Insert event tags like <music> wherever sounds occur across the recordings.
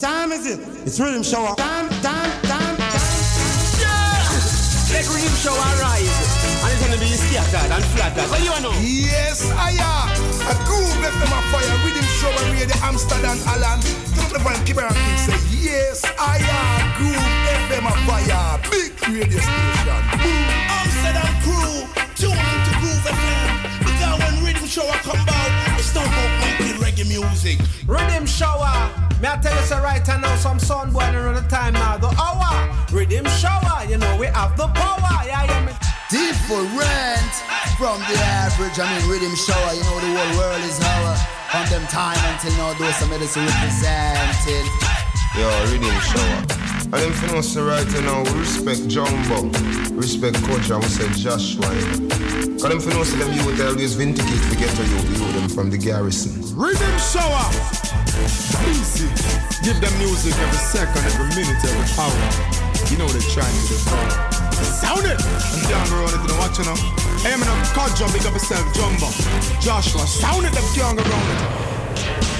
Time is it? It's Riddim Shower. Time, time, time, time. Yeah! Let Riddim Shower rise. And it's gonna be scattered and flattered. What you know? Yes, I am. A groove left them a fire. Riddim Shower radio Amsterdam Alan. Don't the van keep around and say, Yes, I am. Groove FM a fire. Big radio station. Boom. Amsterdam crew. Tune into Groove FM. Because when Riddim Shower come out, it's not about making reggae music. Riddim Shower. Me I tell you so right now some sun boy around the time now. The hour Riddim Shower you know we have the power. Yeah yeah me. Different from the average I mean Riddim Shower. You know the whole world is our From them time until now those some medicine representing Yo Riddim Shower and them finna say right now, we respect Jumbo, respect Coach, and we say Joshua. Cause them finna say them youth always vindicate to get to you, you them from the garrison. Riddim Shower! Easy. Give them music every second, every minute, every hour. You know what they're trying to do Sound it! I'm down the road, you know what you know. Hey, I'm in a cut jump, big up yourself, Jumbo. Joshua, sound it, them young around it.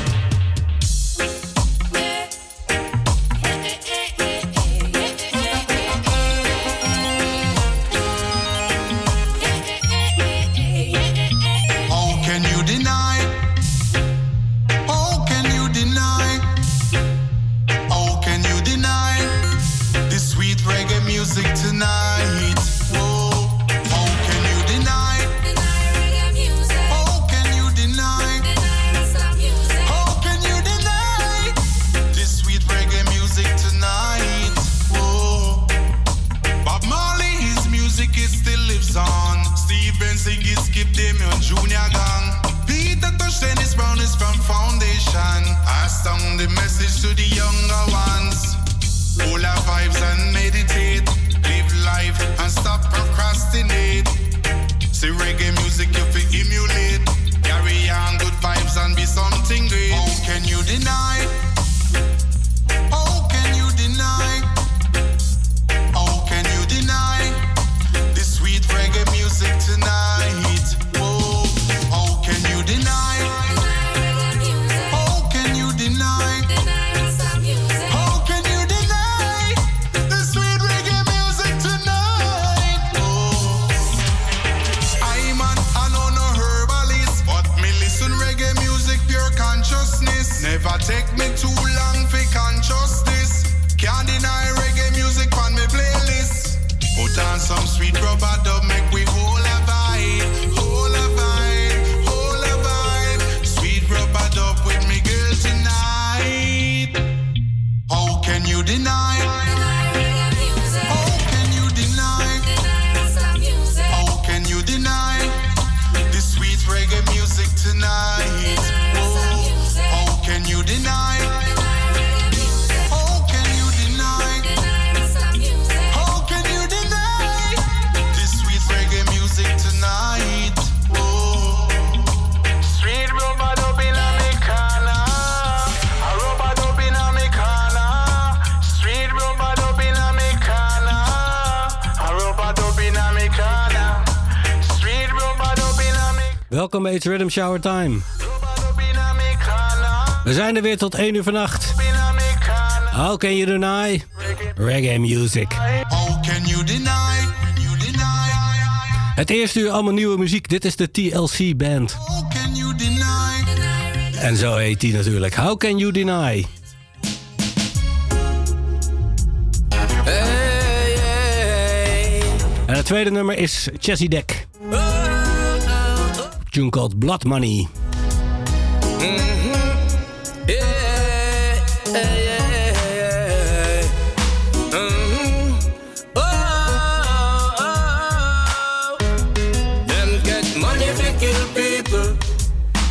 the message to the younger ones. All our vibes and meditate. Live life and stop procrastinate. See reggae music you feel emulate. Carry on good vibes and be something great. How can you deny? Welkom bij It's Rhythm Shower Time. We zijn er weer tot 1 uur vannacht. How can you deny? Reggae music. How can you deny? Het eerste uur allemaal nieuwe muziek. Dit is de TLC Band. En zo heet die natuurlijk. How can you deny? En het tweede nummer is Chessie Deck. Tune called Blood Money. Mm-hmm. Mm-hmm. Oh, oh, oh.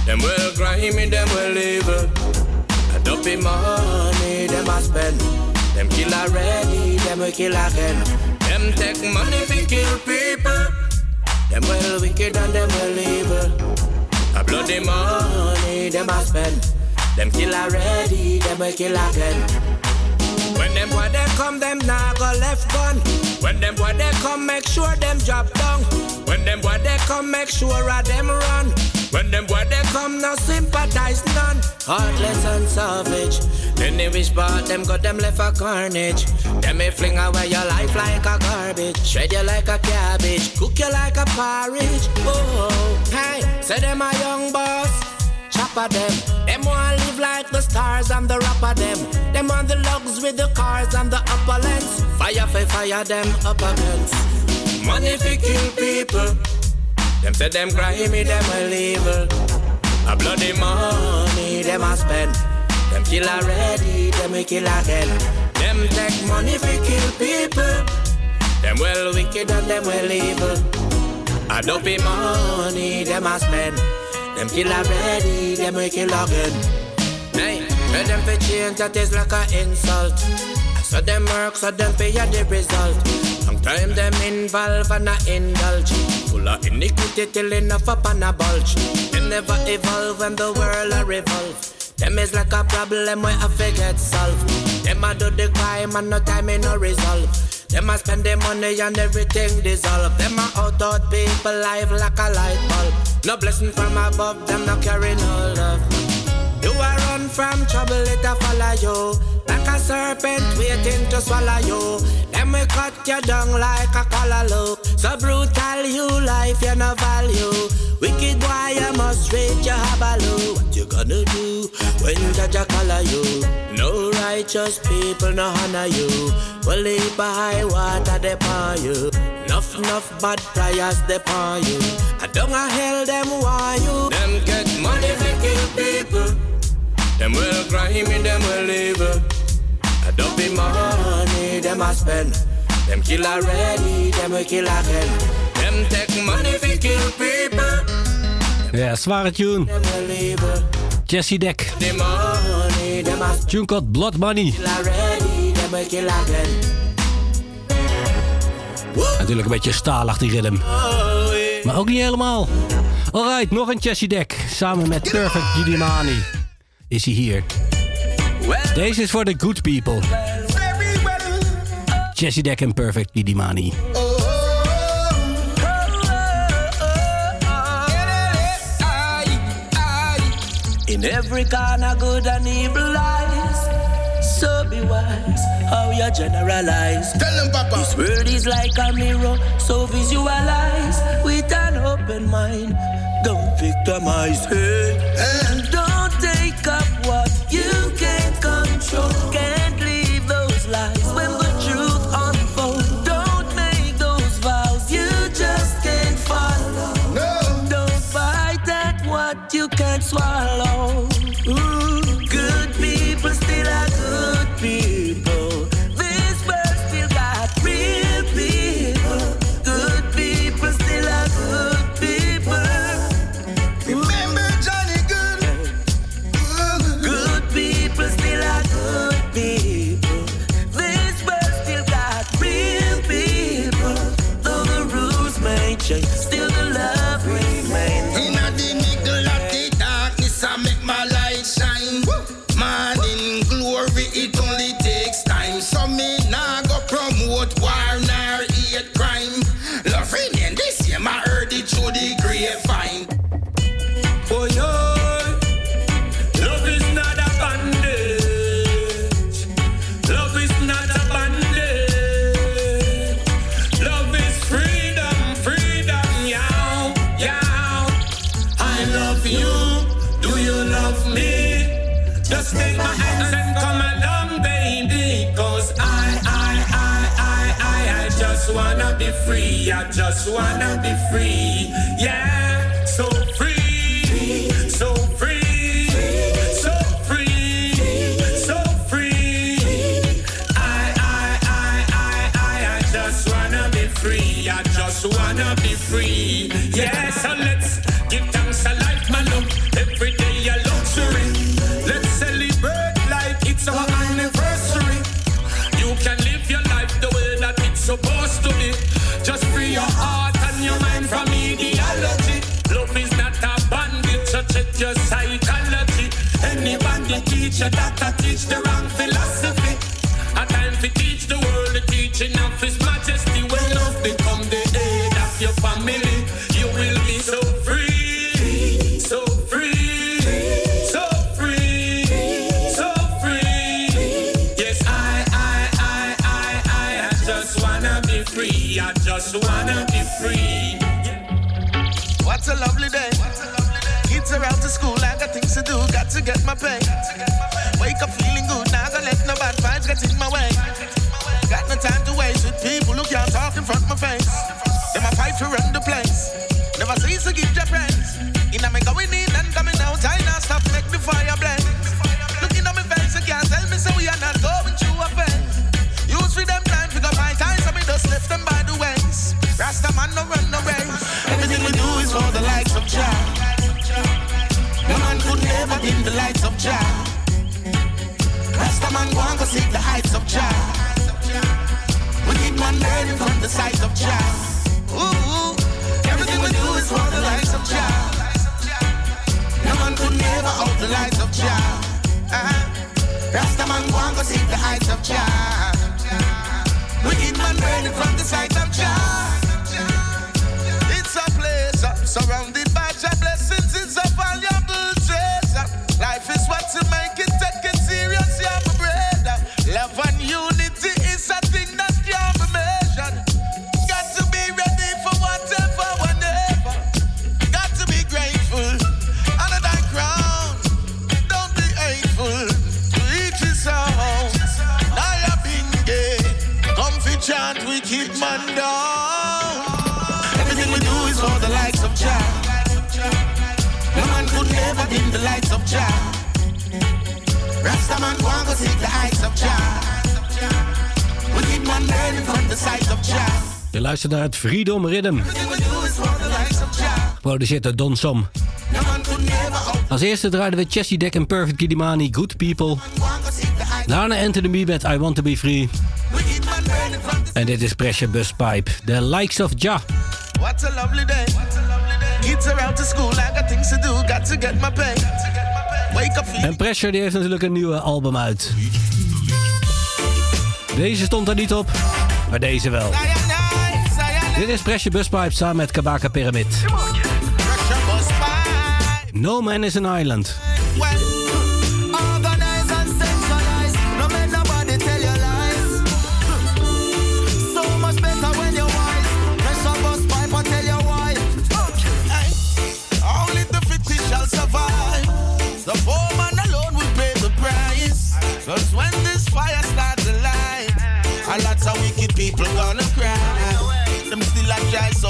Them well grimy, them well evil. A dopey money, them a spend. Them kill already, them will kill again. Them take money to kill people. Them well wicked and them well evil. A bloody money, them a spend. Them kill already, them will kill again. When them boy they come, them nah go left gun. When them boy they come, make sure them drop down. When them boy they come, make sure of them run. When them boy they come, now sympathize none. Heartless and savage. Then they wish part them got them left a carnage. Them may fling away your life like a garbage. Shred you like a cabbage. Cook you like a porridge. Oh, hey, say them a young boss. Chopper them. Them want live like the stars and the rapper them. Them on the logs with the cars and the upper lens. Fire, fire, fire them up against. Money fi kill people. Them say them grimy, them will evil. A bloody money, them a spend. Them kill already, them we kill again. Them take money fi kill people. Them well wicked and them well evil. A dopey money, them a spend. Them kill already, them we kill again. Hey, let them fi change that is like a insult. So them work, so them pay the result. Sometimes them involve and a indulge. Full of iniquity till enough up and a bulge. Them never evolve when the world a revolve. Them is like a problem where I forget solve. Them a do the crime and no time in no resolve. Them a spend the money and everything dissolve. Them a out out people life like a light bulb. No blessing from above, them no carry no love. You a run from trouble, it a follow you. Like a serpent waiting to swallow you. Them we cut you down like a collar look. So brutal you life, you no value. Wicked boy, you must rate your habaloo. What you gonna do when Jaja color you? No righteous people no honor you. Well, leave high water they upon you. Enough, enough bad prayers they upon you. I don't a hell them why you. Them get money for kill people. Them will grimy, them will evil. I don't be my money, them I spend. Them kill already, them will kill again. Them take money for kill people. Ja, zware tune. Jesse Deck. Tune called Blood Money. Natuurlijk een beetje stalig die rhythm. Maar ook niet helemaal. Alright, nog een Jesse Deck. Samen met Perfect Gidimani. Is hij hier. Deze is voor de good people. Chezidek en Perfect Giddimani. In every corner, good and evil lies. So be wise how you generalize. Tell them, Papa. This world is like a mirror, so visualize with an open mind. Don't victimize, hey. And just wanna be free. get my pay. Wake up feeling good, now I let no bad vibes get in my way. from the side. Luister naar het Freedom Rhythm. Produceert door Don Som. Als eerste draaiden we Chessie Deck en Perfect Kidimani, Good People. Daarna entend the met I Want To Be Free. En dit is Pressure Bus Pipe, The Likes Of Ja. What a lovely day. Kids I got things to do, got to get my pay. En Pressure die heeft natuurlijk een nieuwe album uit. Deze stond er niet op, maar deze wel. Dit is Pressure Buspipe samen met Kabaka Pyramid. No Man is an Island.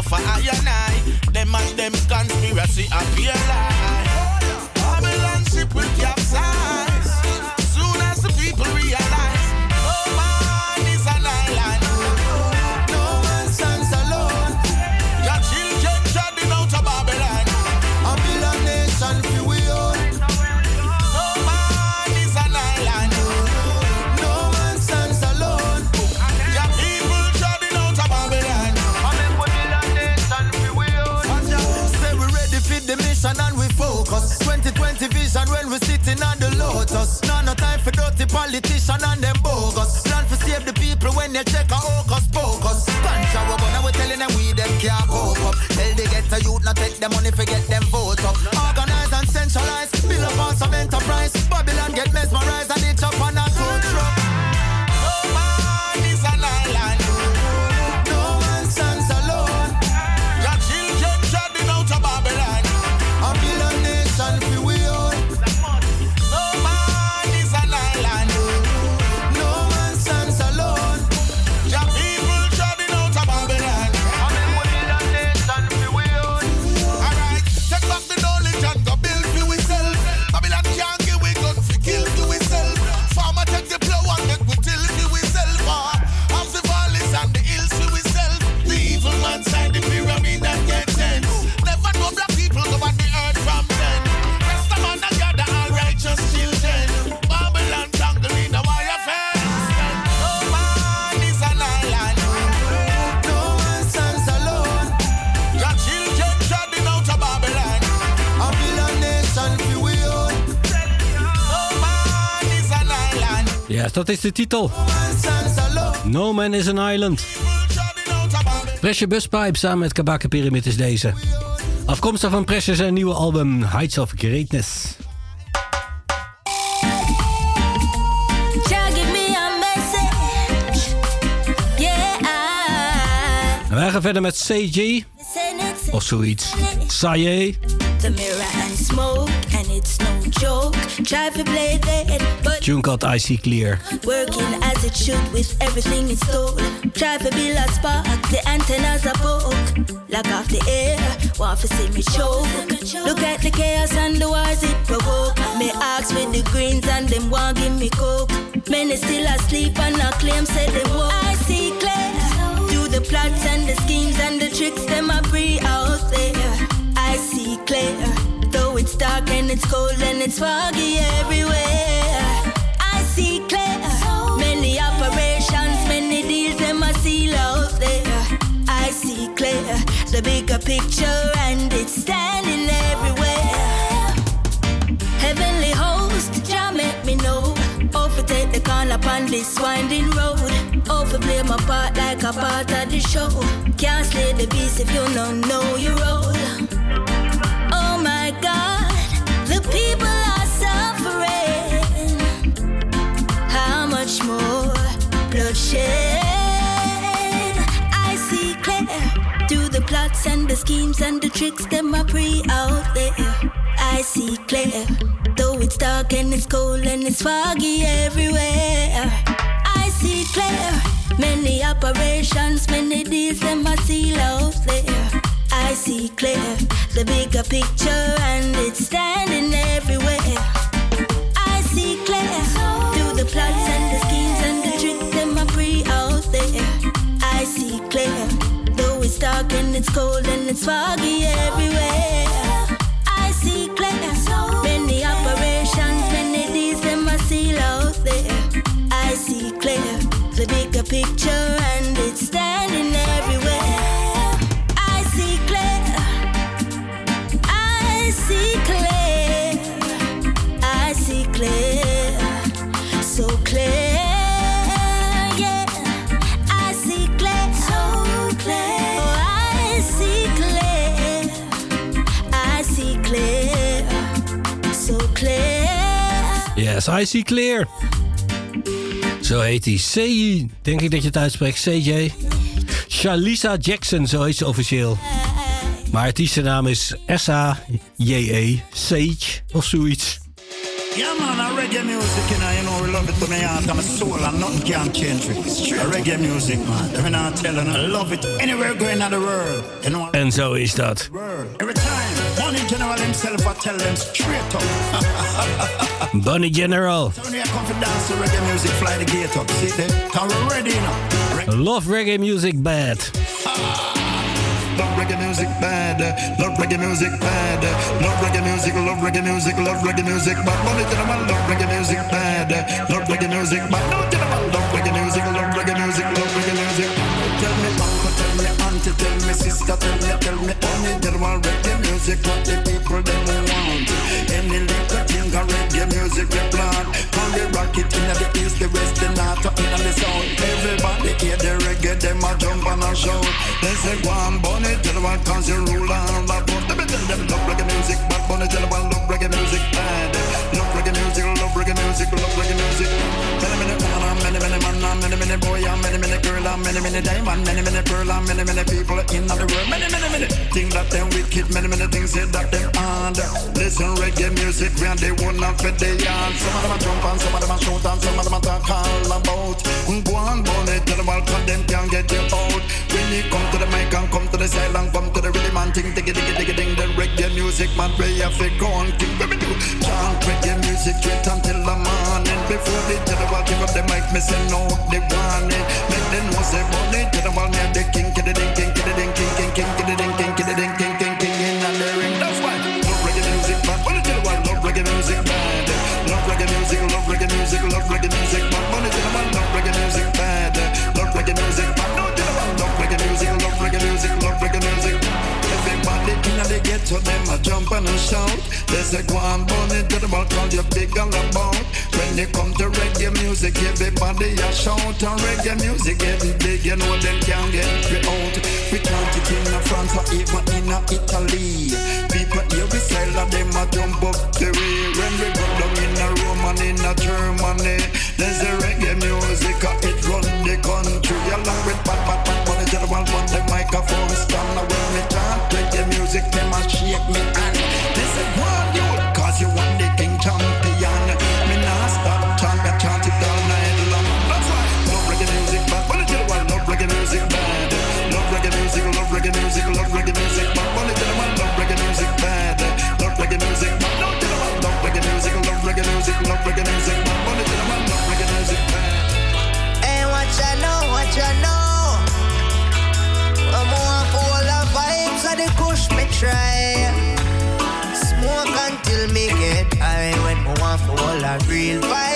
suffer I and I. Them and them conspiracy appear lie. Babylon ship with your Politician and them bogus. Plan to save the people when they check our hocus pocus. Pancha we burn we telling them we them can't cope up. Tell they get a youth not take them money forget them vote up. Organize and centralize dat is de titel. No Man is an Island. Pressure Buspipe samen met Kabaka Pyramid is deze. Afkomstig van Pressure zijn nieuwe album Heights of Greatness. En wij gaan verder met CG. Of zoiets. Saye. The mirror and smoke. Joke. Try to play dead, but Tune called Icy Clear. Working as it should with everything installed. Try to build a spark, the antennas are poke. Lock off the air, want to see me choke. Look at the chaos and the wars it provoke. Me ask with the greens and them want give me coke. Many still asleep and I claim say they woke. I see clear. Do the plots and the schemes and the tricks them are free out there. I see clear. It's dark and it's cold and it's foggy everywhere. I see clear. Many operations, many deals, them I see out there. I see clear. The bigger picture and it's standing everywhere. Heavenly host, Jah make me know. Overtake the corner upon this winding road. Overplay my part like a part of the show. Can't slay the beast if you don't know your role. And the schemes and the tricks them are pre out there. I see clear, though it's dark and it's cold and it's foggy everywhere. I see clear, many operations, many deals them I see out there. I see clear, the bigger picture and it's standing everywhere. I see clear, through the plots and the schemes and the tricks them I pre out there. I see clear, though it's dark and it's cold and it's foggy everywhere. I see clear, many operations, many deeds them I see out there. I see clear, the bigger picture and it's standing everywhere. Yes, I see clear. Zo heet hij. CJ, denk ik dat je het uitspreekt. CJ. Shalisa Jackson, zo heet ze officieel. Maar artiestennaam is S-A-J-E. Sage of zoiets. Yeah, man, a reggae music, you know, you know, we love it to my heart, I'm a soul, and nothing can change it. A reggae music, man. I mean, I tell you, I love it anywhere going in the world. You know, En zo is dat. Time, General himself, I tell them straight up. <laughs> Bunny General. So when come to dance to reggae music, fly the gate up, see there? Cause we're ready, you know. Love reggae music bad. Ah, love reggae music bad, love reggae music bad, love reggae music, love reggae music, love reggae music, but money to the man, love reggae music bad, love reggae music, but no to the man, love reggae music, love reggae music, love reggae music. Uncle, tell me sister, tell me, tell me honey, tell me reggae music, what the people them want. Any little thing a reggae music we plant. Can we rock it in the east, the west, the north, or in the south? Everybody hear the reggae, them a jump and a shout. They say go on, bunny, tell the one cause you rule and the boat. Let me tell them love reggae music, but bunny tell the one love reggae music bad. Love reggae music, love reggae music, love reggae music. Man many many boy and many many girl and many many diamond, many many pearl and many many people in the world. Many many many things that them wicked, many many things say that them hard. Listen reggae music, and they one up for the yard. Some of them a jump and some of them a shout and some of them a talk all about. Go on, bunny, tell them all 'cause them can't get you out. When you come to the mic and come to the side and come to the rhythm and ting diggy diggy ding, the reggae music man play a fake on king. What we do? Chant reggae music straight until the morning. Before they tell them all give up the mic, me no, they want it. Make them know say bunny, tell them me the king, kiddy ding, jump and a shout. They say go on, bunny tell them all call you big and about. When they come to reggae music, everybody a shout. And reggae music getting big, you know them can't get we out. We count it in France or even in Italy. People here we sell and them a jump up the way. When we go down in a Rome and in a Germany, there's a reggae music, uh, it run the country. Along with Pat Pat Pat, bunny tell them all on the microphone. sick, then my she me. all I real vibes.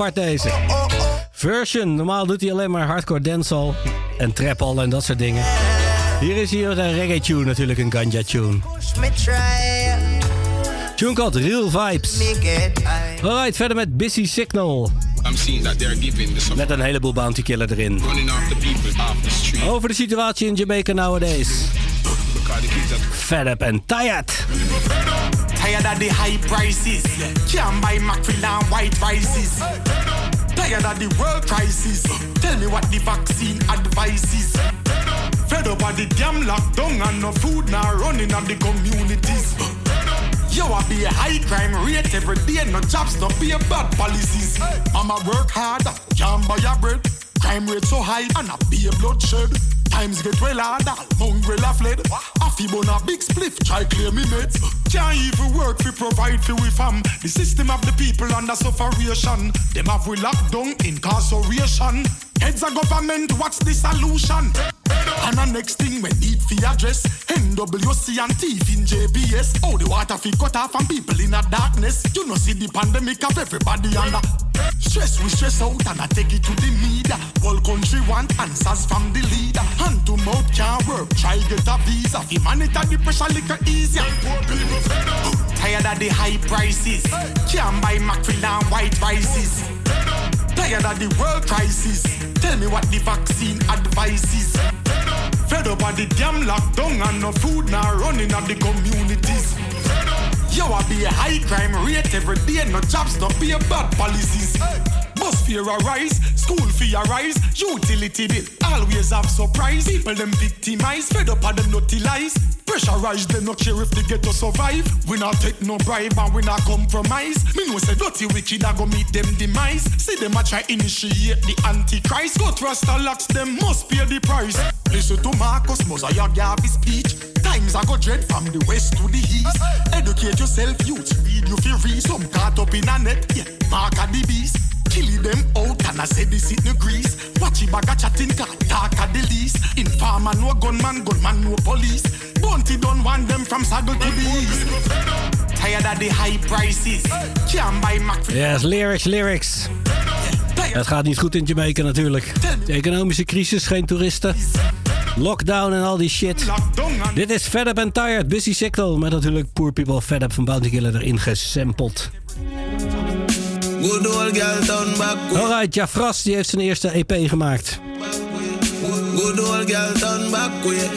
Apart deze. Version. Normaal doet hij alleen maar hardcore dancehall en trap en dat soort dingen. Hier is hij met een reggae tune natuurlijk, een ganja tune. Tune called Real Vibes. Alright, verder met Busy Signal. Met een heleboel bounty killer erin. Over de situatie in Jamaica nowadays. Fed up and tired. Tired of the high prices. Can't buy mackerel and white rices. Tired of the world crisis. Tell me what the vaccine advises. Fed up of the damn lockdown and no food now running on the communities. Yo, I be a high crime rate every day, no jobs, no pay bad policies. Mama work hard, can't buy your bread. Crime rate so high and a bloodshed. Times get well hard, all mongrel a fled. I feel on a big spliff, try clear me mates. Can't even work to provide for we fam. The system of the people under sufferation. Them have we locked down, incarceration. Heads of government, what's the solution? And the next thing we need fi address NWC and thief in JPS. Oh, the water fi cut off and people in a darkness. You know see the pandemic of everybody under stress. We stress out and I take it to the media. Whole country want answers from the leader. Hand to mouth can't work. Try get a visa. Fi monitor the pressure little easier. People fed up. Tired of the high prices. Can't buy mackerel and white rices. Tired of the world crisis. Tell me what the vaccine advises. Fed up of the damn lockdown and no food now running on the communities. Yo, I be a high crime rate every day, no jobs, no pay bad policies. Bus fare a school fee a rise, utility bill always have surprise. People them victimize, fed up of them nutty lies. Pressurize them, not care if they get to survive. We not take no bribe and we not compromise. Me know say dirty wicked a go meet them demise. See them a try initiate the antichrist. Go trust the locks, them must pay the price. Listen to Marcus Mosiah his speech. Times I go dread from the west to the east. Educate yourself, youth. Read you feel read. Some caught up in a net. Yeah, mark at the beast. Kill them out and I say this in the grease. Watch it bag a chatting car, talk at the least. Informer no gunman, gunman no police. Bounty don't want them from saddle to the east. Tired of the high prices. Can't buy Mac. Yes, lyrics, lyrics. Het gaat niet goed in Jamaica natuurlijk. De economische crisis, geen toeristen. Lockdown en al die shit. Dit is Fed Up and Tired, Busy Signal. Met natuurlijk Poor People Fed Up van Bounty Killer erin way. Alright, Jafras die heeft zijn eerste EP gemaakt. Good old girl down back way.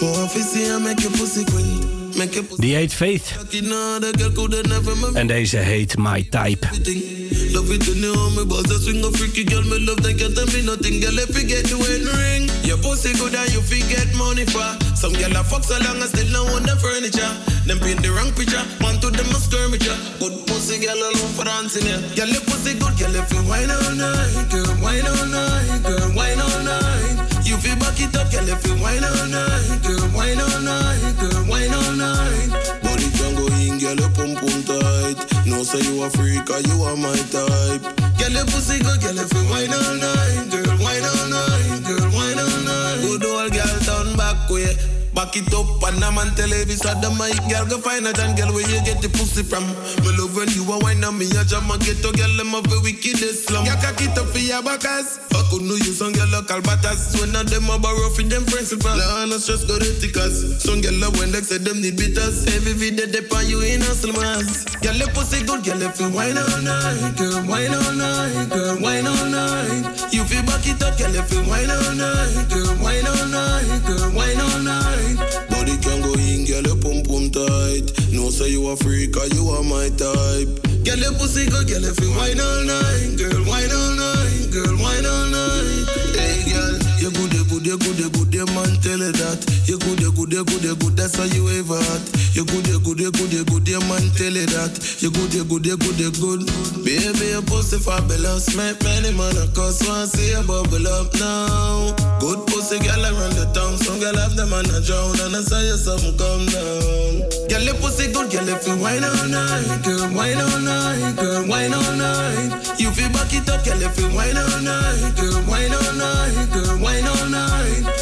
Oh, if you see her, make your pussy queen. The heet Faith. En deze heet My Type. Love it when you hold me, but that a freaky girl. Me love that can't be nothing, get If you get the ring, your pussy good and you forget money for. Some girl a fuck so long I still don't want the furniture. Them being the wrong picture, want to them a skirmisher. Good pussy girl alone for dancing, yeah. Girl, your pussy good, girl. If you Why no night, why no night, girl, why no night. You feel back it up, girl. If you wine all night, girl, wine all night, girl, wine all night. Body can go in, girl, your pum pum tight. No say you a freak or you are my type. Girl, your pussy good, girl, if you wine all night, girl, wine all night, girl, wine all night. Good old girl, turn back way. Back it up and I'm on television. The mic girl go find a John girl where you get the pussy from. Me love when you a wine on me a jam a get to girl them a the wickedest slum. Ya cock it up for your backers. I could know you some girl local batters. When of them a borrow for them friends principal. Nah, no stress go the tickers. Some girl love when they say them need bitters. Every video pan you in hustle mass. Girl the pussy good, girl if you wine all night, girl wine all night, girl wine all night. You feel back it up, girl if you wine all night, girl wine all night, girl wine all night. Body can go in, girl your pum pum tight. No say you a freak or you are my type. Girl your pussy good, girl if you wine all night, girl wine all night, girl wine all night. Hey girl, you good, you good, you good, you good, you man tell you that. You good, you good, you good, you good, that's how you ever at. You good, you good, you good, you good, you man tell you that. You good, you good, you good, you good. Baby, your pussy fabulous, make many man a cuss, want see you bubble up now. Good pussy, girl around the town, some girl have them on a drown, and I saw you something come down. Girl, your pussy good, girl, if you wine all night, girl, wine all night, girl, wine all night. You feel back it up, girl, if you wine all night, girl, wine all night, girl, wine all night.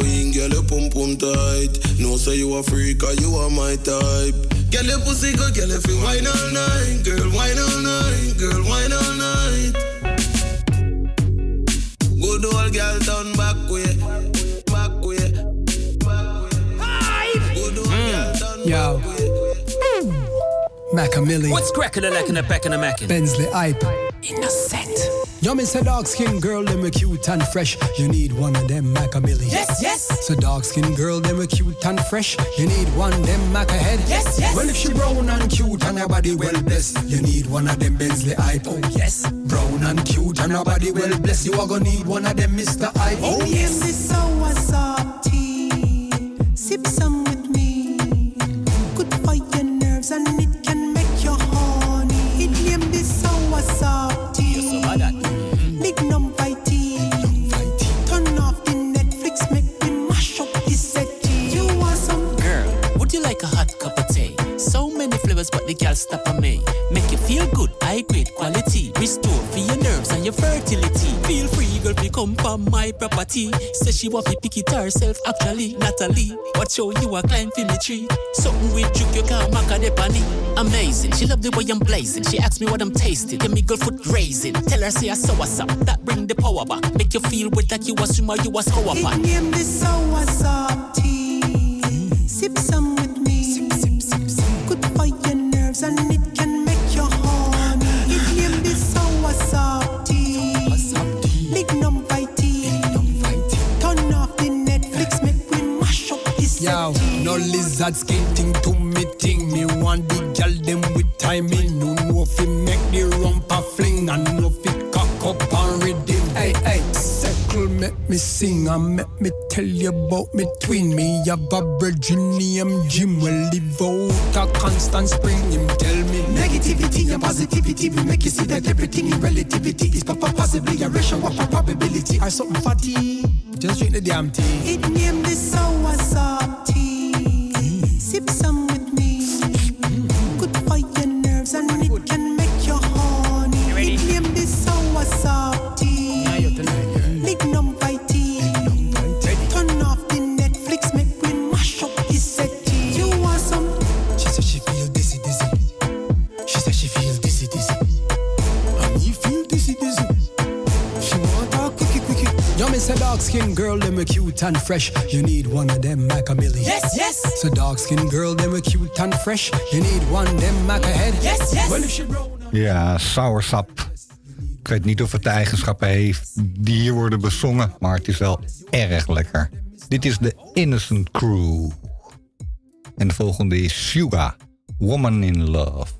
Body can go in, girl, your pum pum tight. No say you a freak or you are my type. Girl, your pussy good, girl, if you wine all night, girl, wine all night, girl, wine all night. Good old girl done back way, back way, Good old mm. girl done Yo. Macamilli. What's cracking a lacking a back and a macking? Bensley Ipe. Innocent. Yo, me say dark skin girl, them a cute and fresh. You need one of them Macamilli. Yes, yes. So dark skin girl, them a cute and fresh. You need one them Mac ahead. Yes, yes. Well, if she brown and cute and her body well blessed, you need one of them Bensley Ipe. Oh, yes. Brown and cute and her body well blessed, you are gonna need one of them Mr. Ipe. Oh, yes. This sour soft tea. Property. Say she want to pick it herself, actually, Natalie. What show you a climb for me tree? Something with juke, you can't make a depani. Amazing, she love the way I'm blazing. She asked me what I'm tasting, get me girl foot raising. Tell her say I saw what's up, that bring the power back. Make you feel with like you a swimmer, you a scour It name sour no lizard skin thing to me thing. Me want the gal them with timing. No know if it make the rumpa fling and no if it cock up and redeem. Hey, hey, circle make me sing and make me tell you about me twin. Me have a virgin named Jim. Well, live out a constant spring. Him tell me negativity and positivity. We make you see that everything in relativity is papa possibly a ratio of a probability or something fatty. Just drink the damn tea. It name this sour soft tea. Sip some skin girl, them a cute and fresh. You need one of them Macamilli. Yes, yes. So dark skin girl, them a cute and fresh. You need one them Mac ahead. Yes, yes. Well, if she Ja, soursap. Ik weet niet of het de eigenschappen heeft die hier worden bezongen, maar het is wel erg lekker. Dit is de Innocent Crew. En de volgende is Suga, Woman in Love.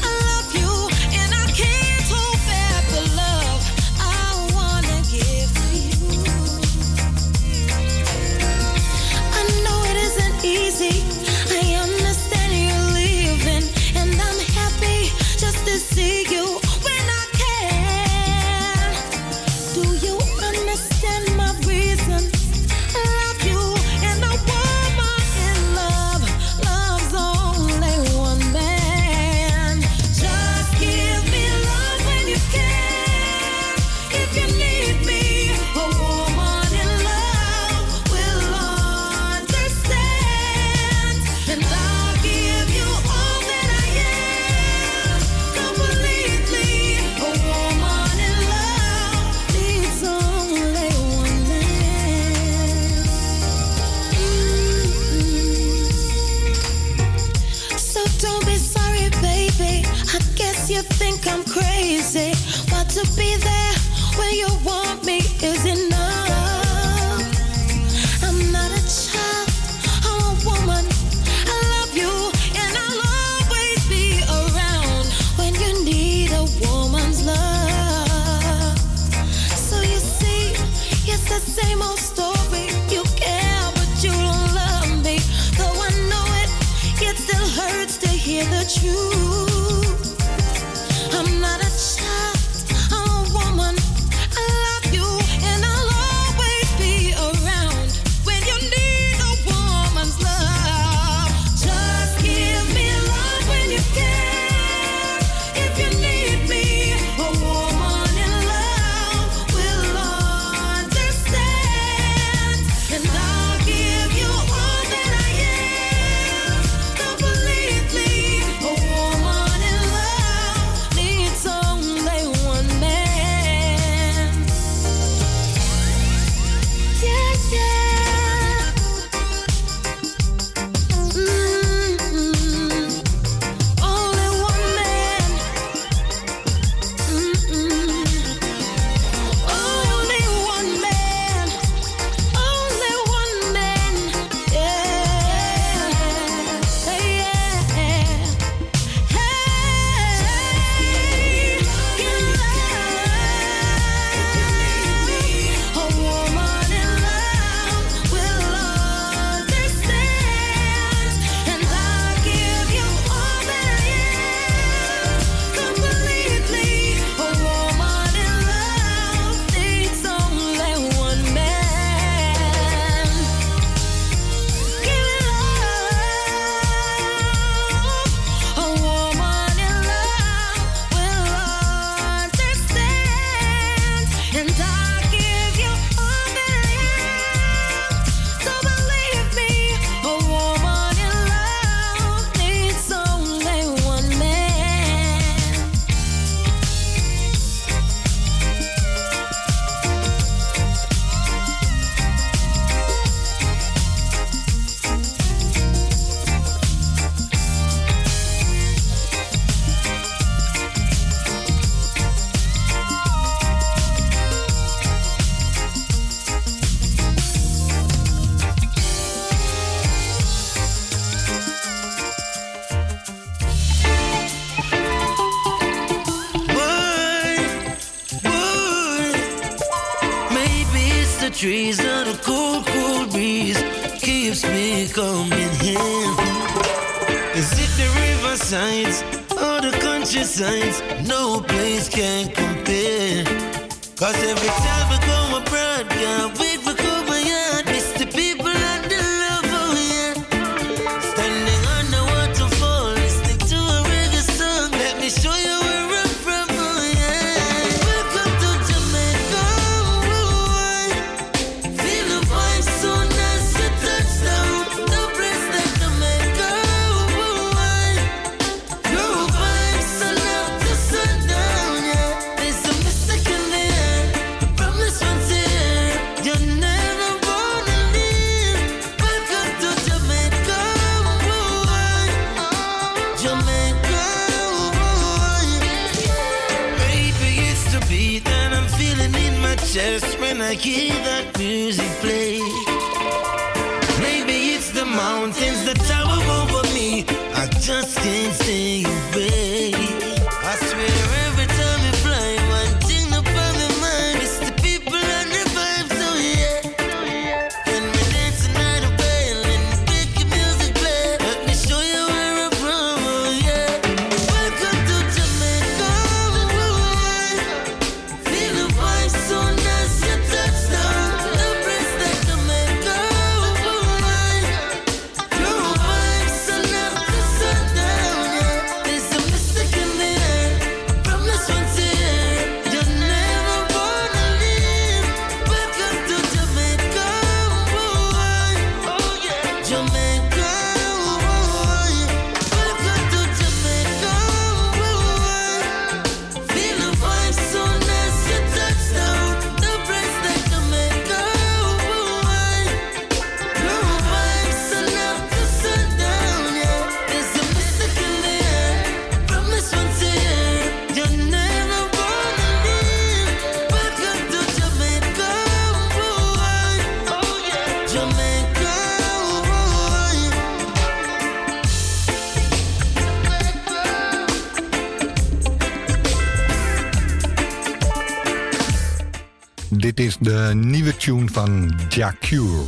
de nieuwe tune van Jah Cure.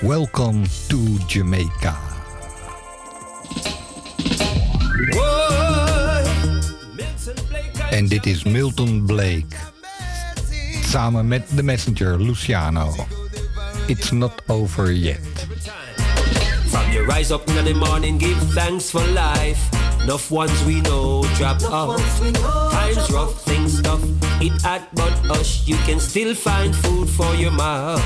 Welcome to Jamaica. En dit is Milton Blake. Samen met The Messenger, Luciano. It's not over yet. From you rise up in the morning, give thanks for life. Enough ones we know dropped off. Times rough, things tough. It hot us, you can still find food for your mouth.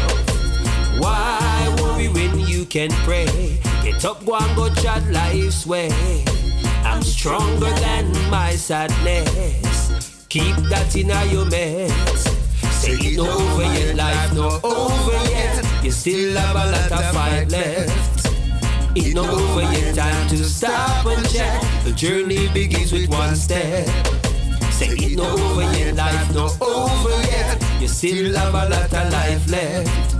Why worry when you can pray? Get up, go and go chat life's way. I'm stronger than my sadness. Keep that in your mess. Say it over yet, life no over yet. You still have a lot of fight left. It's not over yet, time to stop and check. The journey begins with one step. Not over yet, life not over yet. You still have a lot of life left.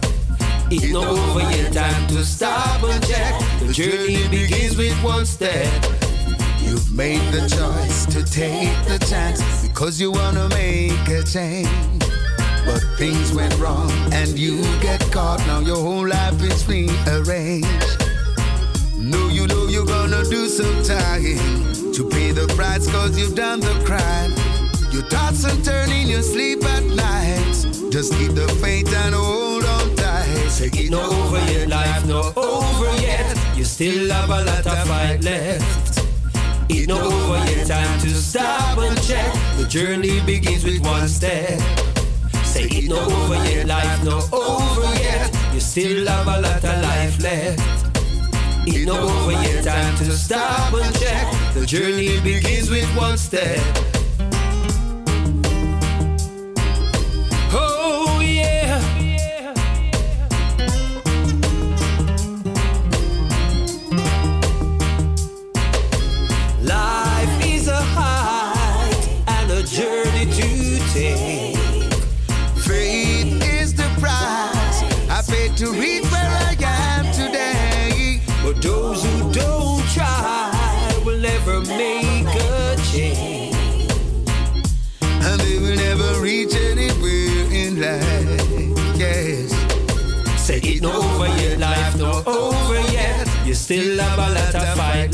It's not over yet, time to stop and check. The journey begins with one step. You've made the choice to take the chance because you wanna make a change. But things went wrong and you get caught. Now your whole life is rearranged. No, you know you're gonna do some time to pay the price cause you've done the crime. You toss and turn in your sleep at night. Just keep the faith and hold on tight. Say it not over yet, life not over yet. You still have a lot of fight left. It's not over yet, time to stop and check. The journey begins with one step. Say it no over yet, life not over yet. You still have a lot of life left. It's no over yet, time to stop and check. The journey begins with one step.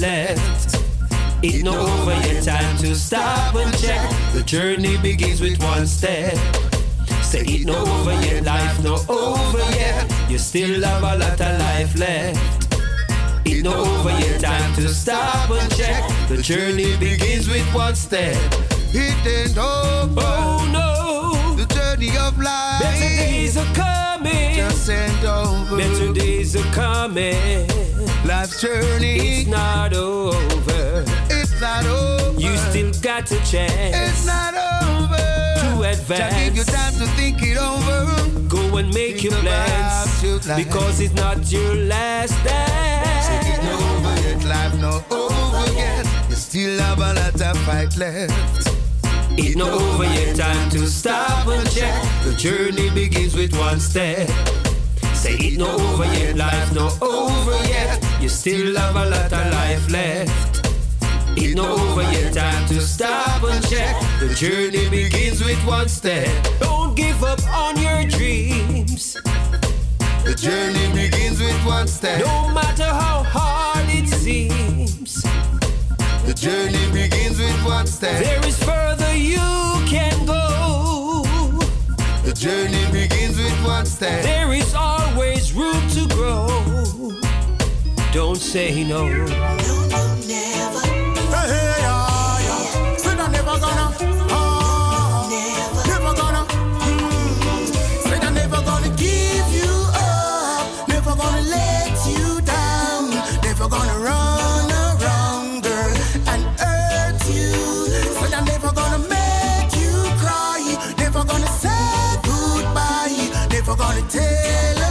Left. It's not over yet, time to stop and check. The journey begins with one step. Say it not over yet, life not over yet. You still have a lot of life left. It's not over yet, time to stop and check. The journey begins with one step. It ain't over. Oh no. The journey of life. Better days are coming. Just ain't over. Better days are coming. Life's journey. It's not over. It's not over. You still got a chance. It's not over. To Just give you time to think it over. Go and make Think your plans. your. Because it's not your last dance. It's not over yet. Life not over yet. You still have a lot of fight left. It's not over yet, time to stop and check. The journey begins with one step. Say it's not over yet, life not over yet you still have a lot of life left. It's not over yet, time to stop and check. The journey begins with one step. Don't give up on your dreams. The journey begins with one step. No matter how hard it seems. The journey begins with one step. There is further you can go. The journey begins with one step. There is always room to grow. Don't say no. No, no, never. Hey, hey, yeah, yeah. Said I'm never gonna. Oh, never. never gonna. I'm never gonna give you up. Never gonna let you down. Never gonna run around, girl, and hurt you. I'm never gonna make you cry. Never gonna say goodbye. Never gonna tell.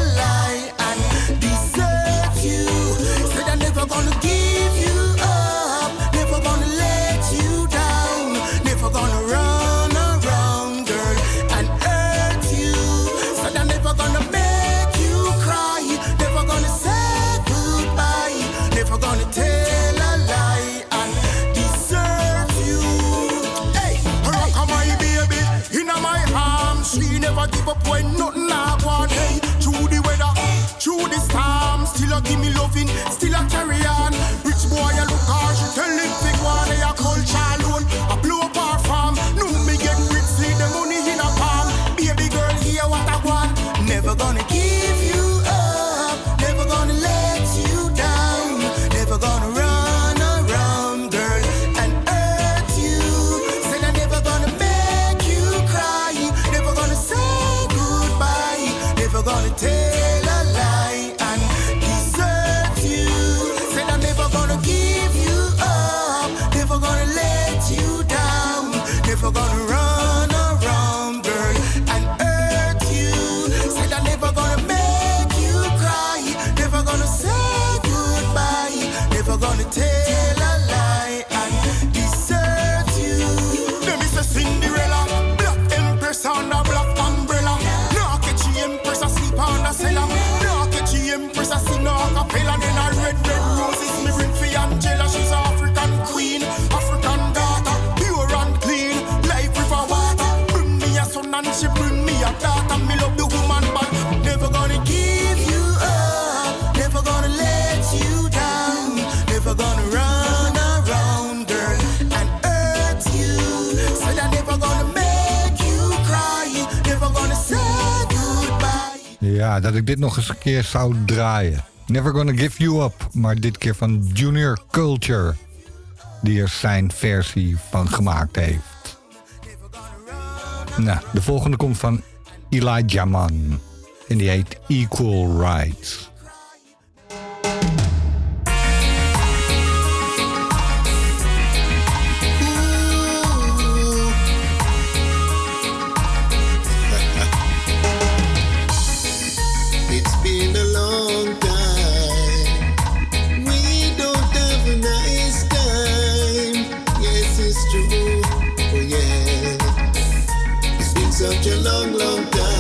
give me dat ik dit nog eens een keer zou draaien. Never Gonna Give You Up, maar dit keer van Junior Culture. Die er zijn versie van gemaakt heeft. Nou, de volgende komt van Elijah Man. En die heet Equal Rights. such a long, long time.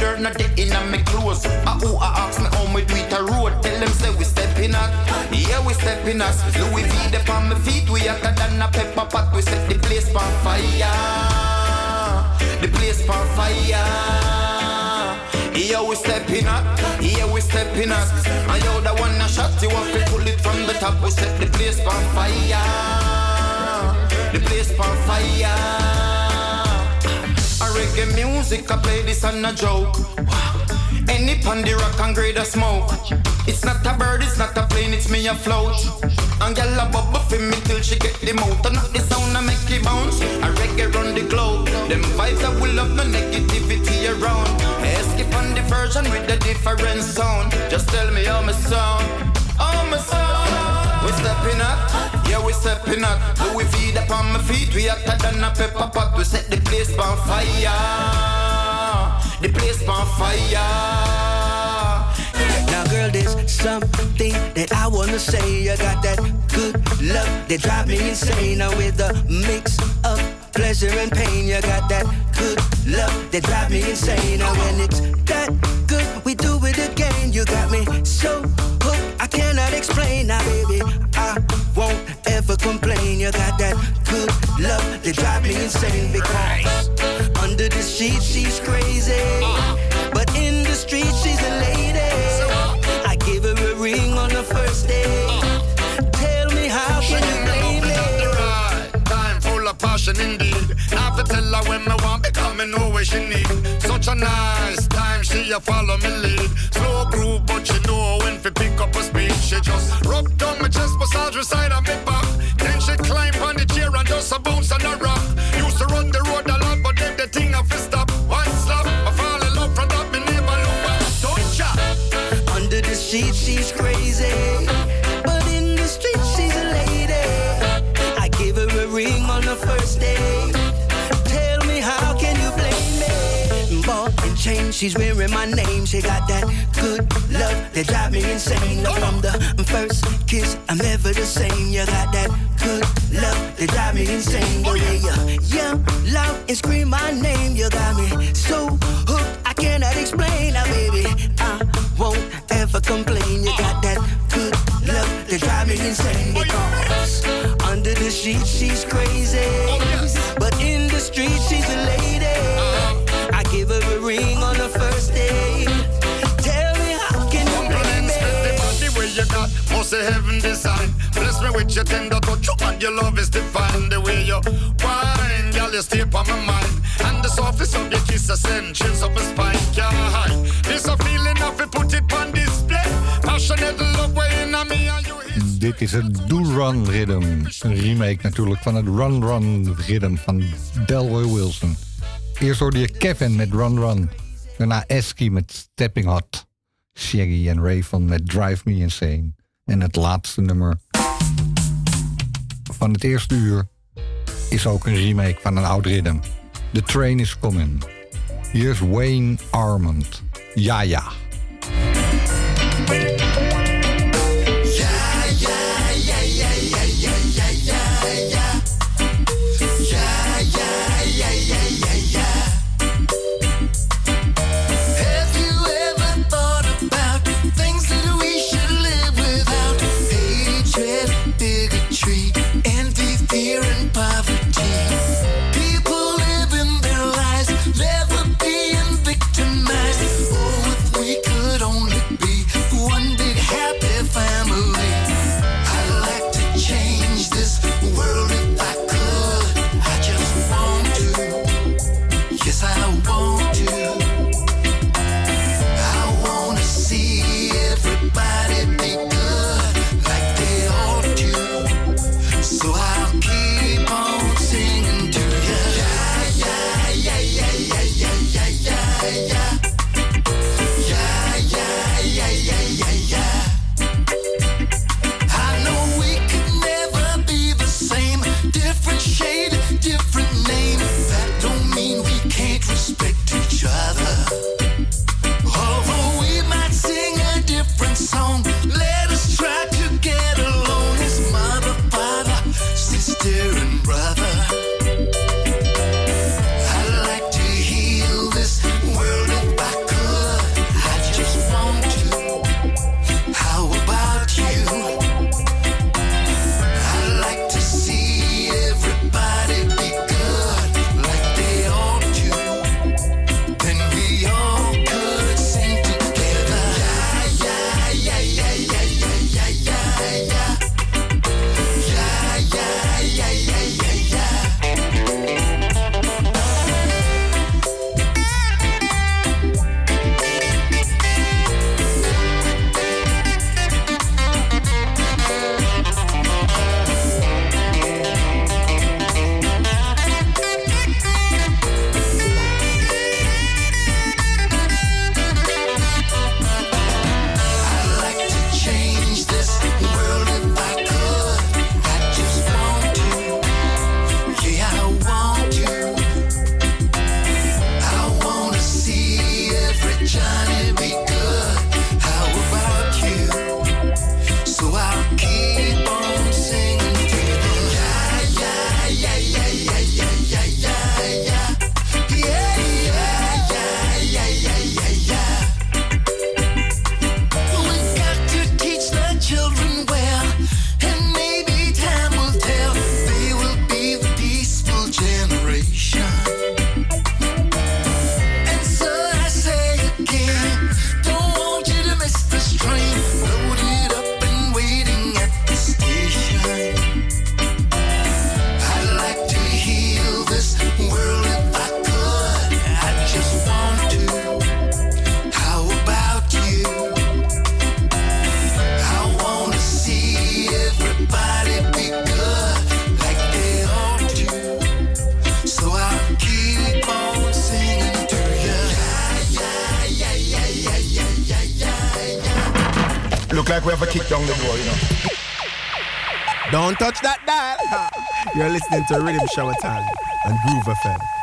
dirt not the in me clothes. I who I ask me on me Twitter road. Tell them say we stepping out. Yeah, we stepping us. Louis V dep on me feet. We hotter than a pepper pot. We set the place on fire. The place on fire. Yeah, we stepping up, yeah, we stepping up. And you the one that shot you up, we pull it from the top. We set the place on fire. The place on fire reggae music, I play this on a joke. Any on rock and grade a smoke. It's not a bird, it's not a plane, it's me afloat. And girl a bubble for me till she get the mouth. And not the sound I make it bounce. I reggae run the globe. Them vibes that will love no negativity around. Escape on the version with a different sound. Just tell me how my sound, how my sound. We stepping up, yeah, we stepping up. Louis V up on my feet, we hotter than a pepper pot. We set the place on fire, the place on fire. Now, girl, there's something that I wanna say. You got that good love that drive me insane. Now, with the mix of pleasure and pain, you got that good love that drive me insane. Now, when it's that good, we do it again. You got me so I cannot explain. Now, baby, I won't ever complain. You got that good love that drive me insane because under the sheet she's crazy, but in the street she's a lady. I give her a ring on the first day. Tell me how can you blame me? Time full of passion indeed. Now to tell her when me want because me know what she need. Such a nice time, she a follow me lead. Slow groove, but she know when to pick. She just rub down my chest, massage she's wearing my name. She got that good love that drive me insane. Now From the first kiss, I'm never the same. You got that good love that drive me insane. The yeah, you yell loud and scream my name, you got me so hooked I cannot explain. Now, baby, I won't ever complain. You got that good love that drive me insane. Because under the sheet she's crazy, oh, but in the street she's a lady. I give her a ring on the must say heaven design. Bless me with your tender touch, and your love is divine. The way you wine, girl, you stay on my mind. And the softness of your kiss, I send chills up my spine. Hide. This a feeling of it, put it on display. Passionate love way in me and you. Dit is het Do Run Rhythm. Een remake natuurlijk van het Run Run Rhythm van Delroy Wilson. Eerst hoorde je Kevin met Run Run. Daarna Esky met Stepping Hot. Shaggy en Rayvon met Drive Me Insane. En het laatste nummer van het eerste uur is ook een remake van een oud rhythm. The Train is Coming. Hier is Wayne Armand. Ja, ja. Listening to Riddim Shower Time and Groove FM.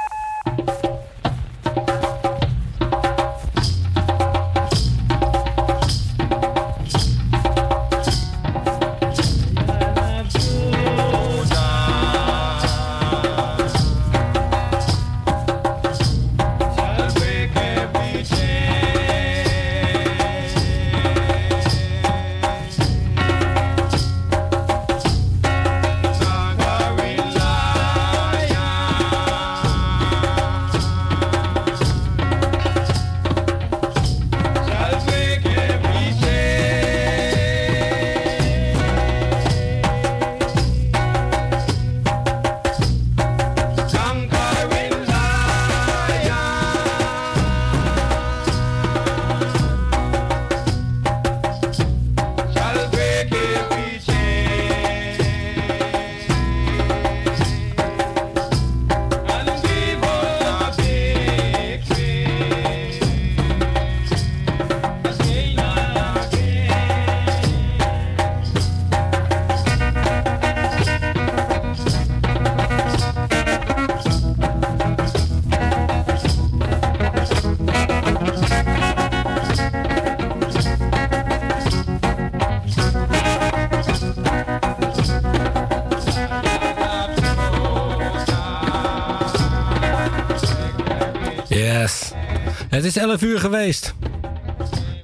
Het is 11 uur geweest.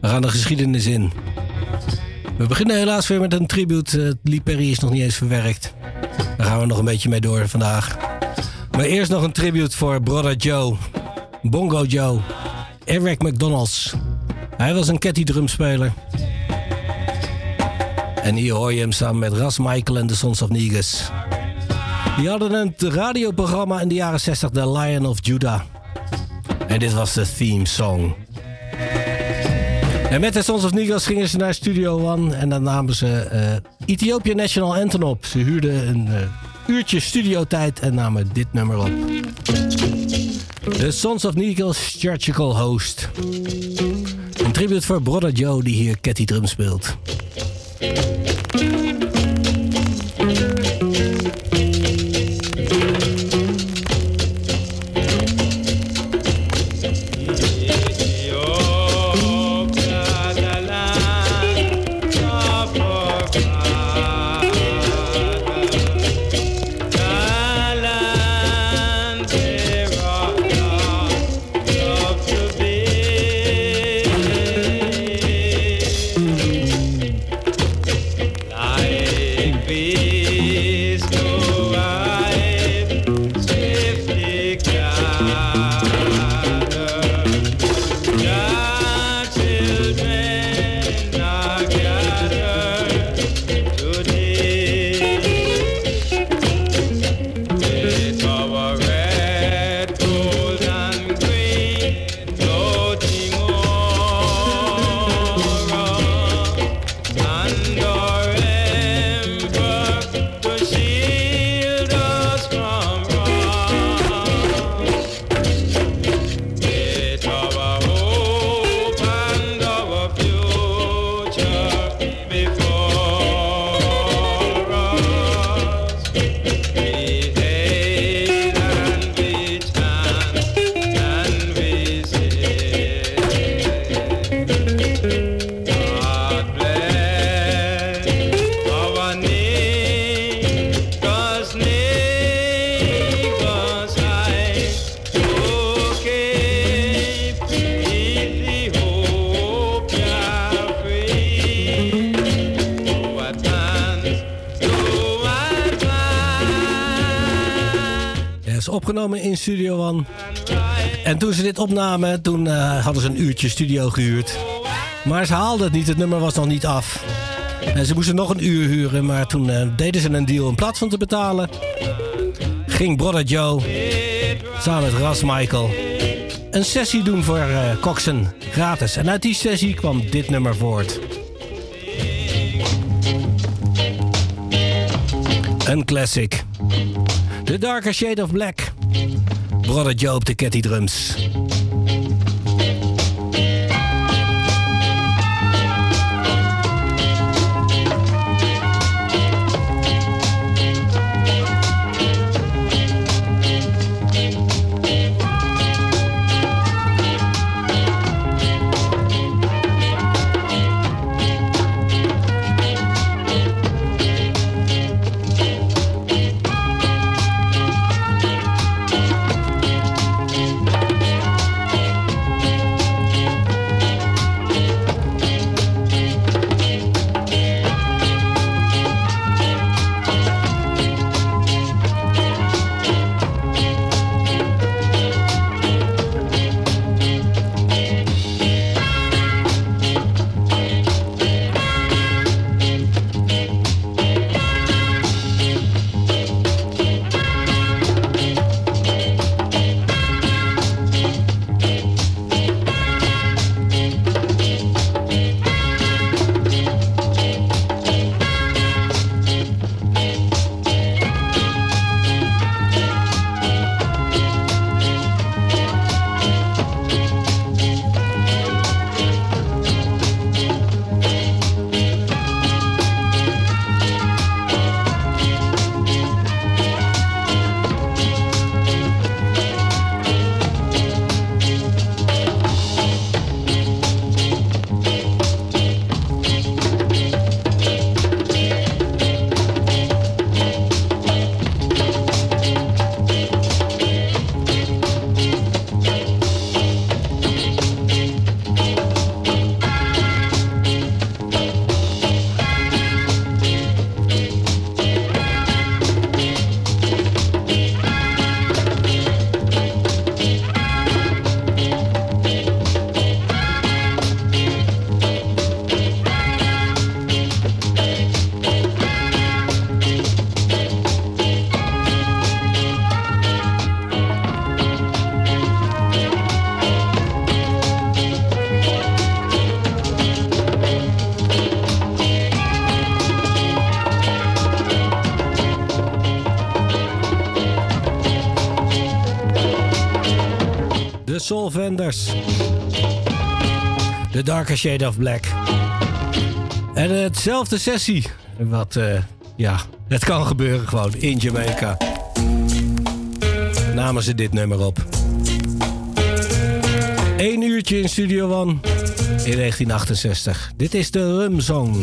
We gaan de geschiedenis in. We beginnen helaas weer met een tribute. Eh, Lee Perry is nog niet eens verwerkt. Daar gaan we nog een beetje mee door vandaag. Maar eerst nog een tribute voor Brother Joe. Bongo Joe. Eric McDonalds. Hij was een Catty drumspeler. En hier hoor je hem samen met Ras Michael en de Sons of Negus. Die hadden een radioprogramma in de jaren 60, The Lion of Judah. En dit was de theme song. En met de Sons of Negus gingen ze naar Studio One en dan namen ze eh Ethiopian National Anthem op. Ze huurden een eh, uurtje studiotijd en namen dit nummer op. De Sons of Negus Churchical Host. Een tribute voor Brother Joe die hier Catty drum speelt. Opgenomen in Studio One. En toen ze dit opnamen, toen eh, hadden ze een uurtje studio gehuurd. Maar ze haalden het niet, het nummer was nog niet af. En ze moesten nog een uur huren, maar toen eh, deden ze een deal in plaats van te betalen. Ging Brother Joe samen met Ras Michael een sessie doen voor eh Coxen, gratis. En uit die sessie kwam dit nummer voort. Een classic. The Darker Shade of Black. Brother Joe op de Catty Drums. Vendors. The Darker Shade of Black. En hetzelfde sessie. Wat, eh, ja, het kan gebeuren gewoon in Jamaica. Namen ze dit nummer op. Eén uurtje in Studio One in 1968. Dit is de Rum Song.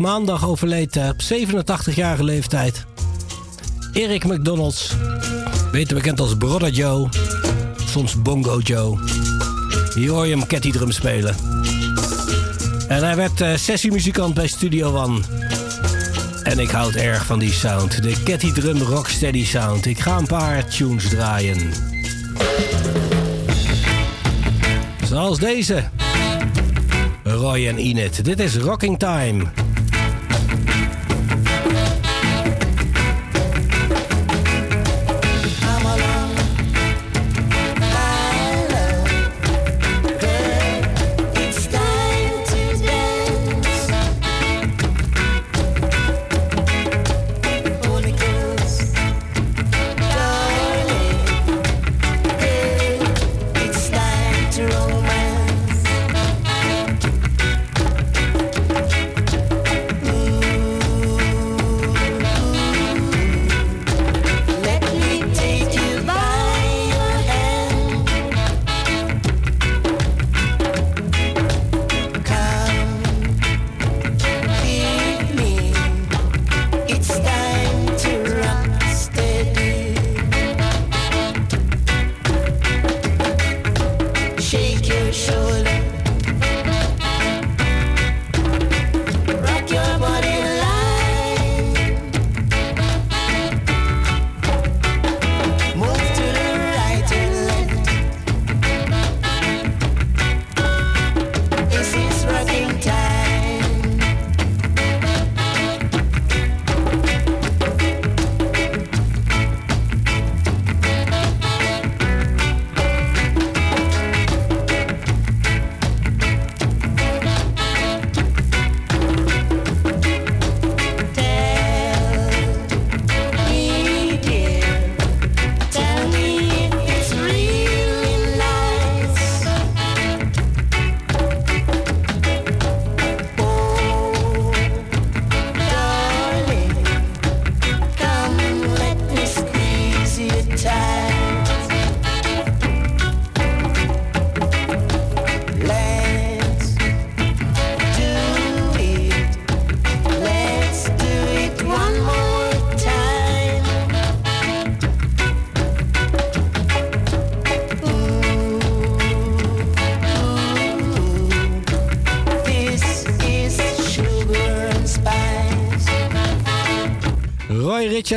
maandag overleed eh, op 87-jarige leeftijd. Eric McDonalds, beter bekend als Brother Joe, soms Bongo Joe. Hier hoor je hem Catty Drum spelen. En hij werd eh, sessiemuzikant bij Studio One. En ik houd erg van die sound, de Catty Drum Rocksteady sound. Ik ga een paar tunes draaien. Zoals deze. Roy en Inet. Dit is Rocking Time.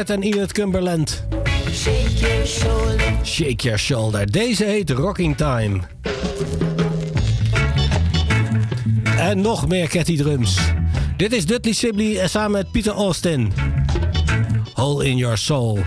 En Edith Cumberland. Shake your shoulder. Shake your shoulder. Deze heet Rocking Time. En nog meer Catty Drums. Dit is Dudley Sibley eh, samen met Peter Austin. Hole in your soul.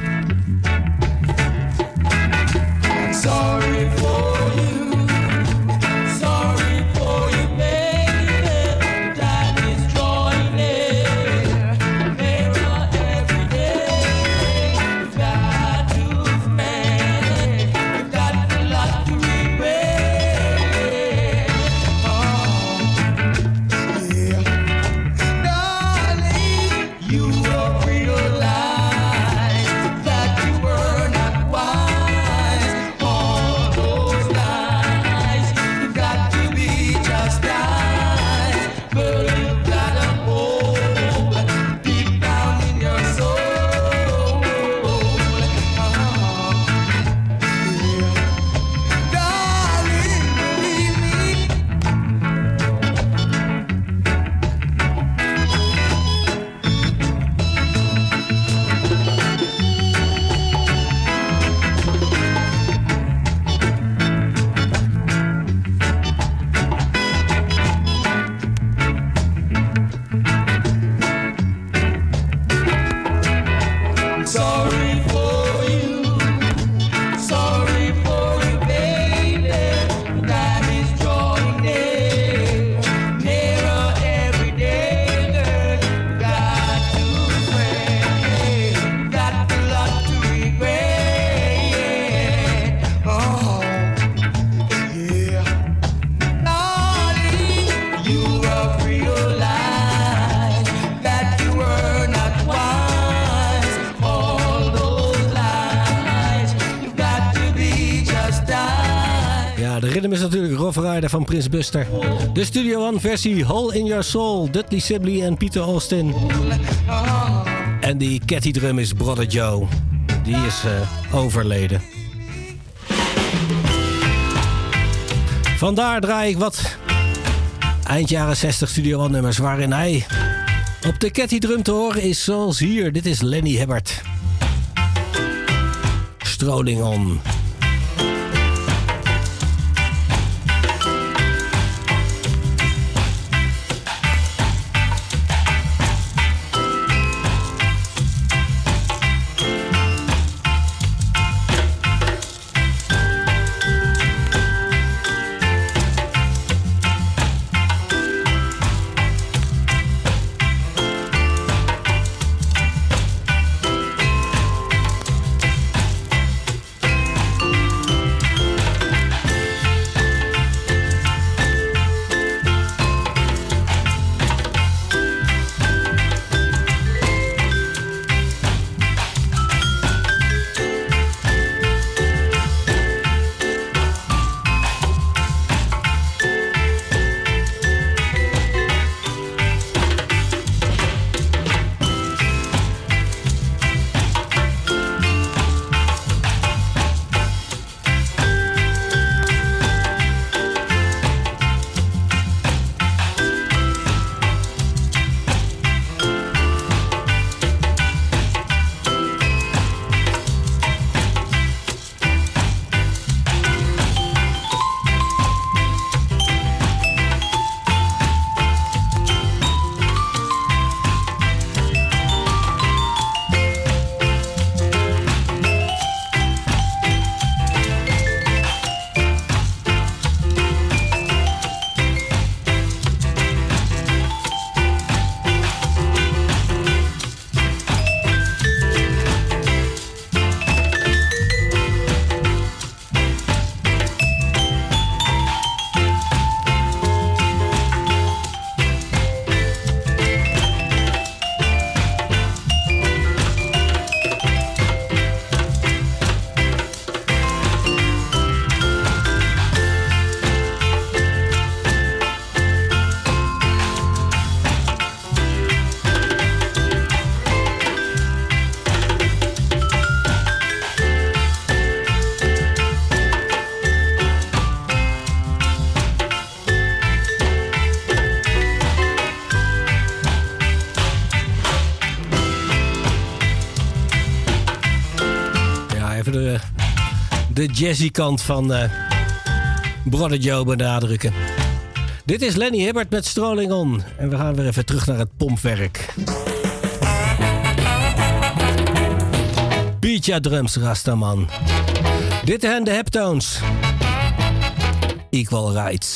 Rhythm is natuurlijk Rough Rider van Prins Buster. De Studio One versie Hole in Your Soul, Dudley Sibley en Peter Austin. En die Catty drum is Brother Joe. Die is eh, overleden. Vandaar draai ik wat eind jaren 60 Studio One nummers waarin hij op de Catty drum te horen is zoals hier. Dit is Lenny Hibbert. Strolling on. Jazzy kant van eh, Brother Joe benadrukken. Dit is Lenny Hibbert met Strolling On. En we gaan weer even terug naar het pompwerk. Beatja drums, Rastaman. Dit zijn de Heptones. Equal Rights.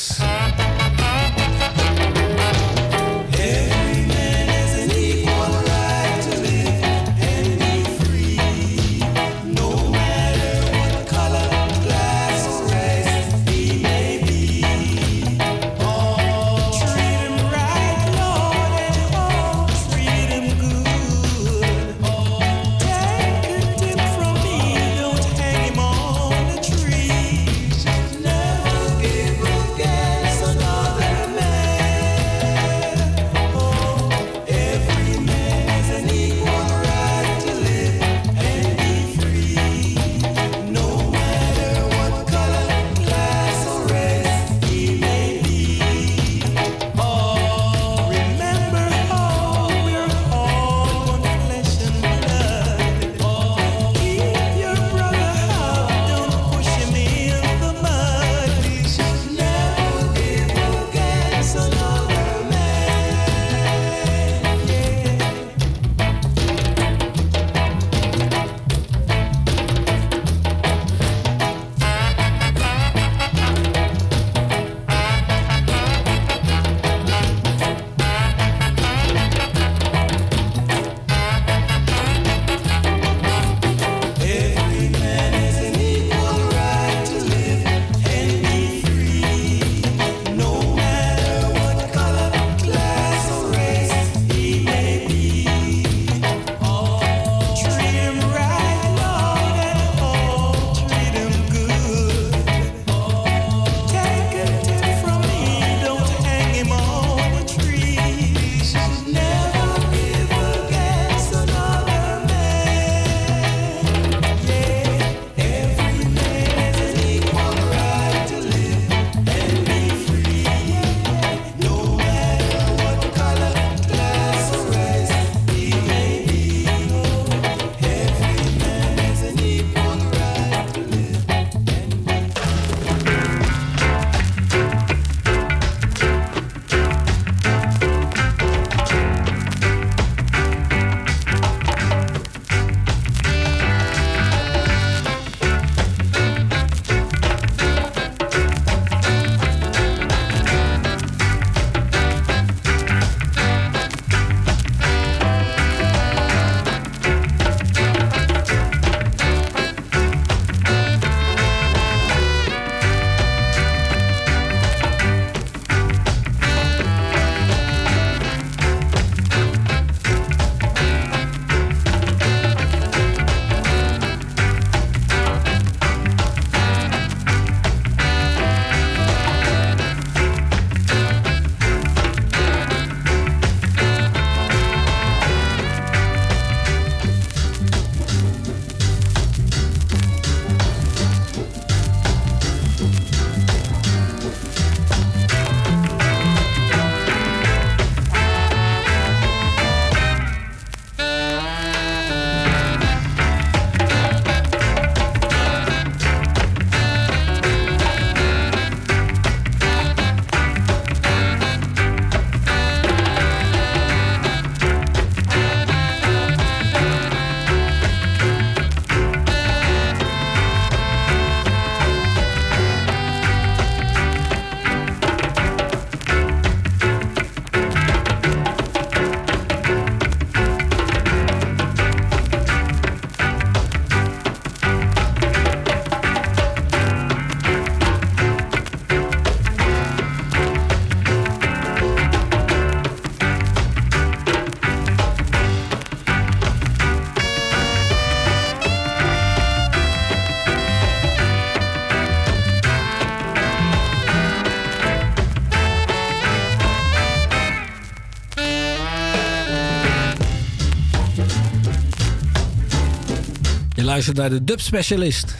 Luistert naar de Dub Specialist.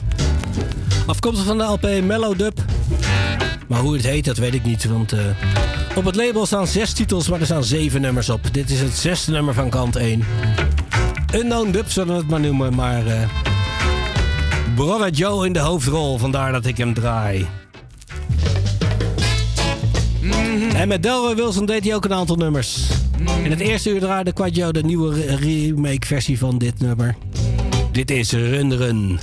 Afkomstig van de LP Mellow Dub. Maar hoe het heet, dat weet ik niet. Want eh, op het label staan zes titels, maar er staan zeven nummers op. Dit is het zesde nummer van kant 1. Unknown Dub zullen we het maar noemen, maar... eh Brother Joe in de hoofdrol, vandaar dat ik hem draai. En met Delroy Wilson deed hij ook een aantal nummers. In het eerste uur draaide Quadjo de nieuwe re- remake versie van dit nummer. Dit is Runderen.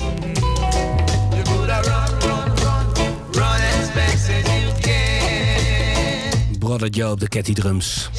Brother Joe op de Ketty Drums.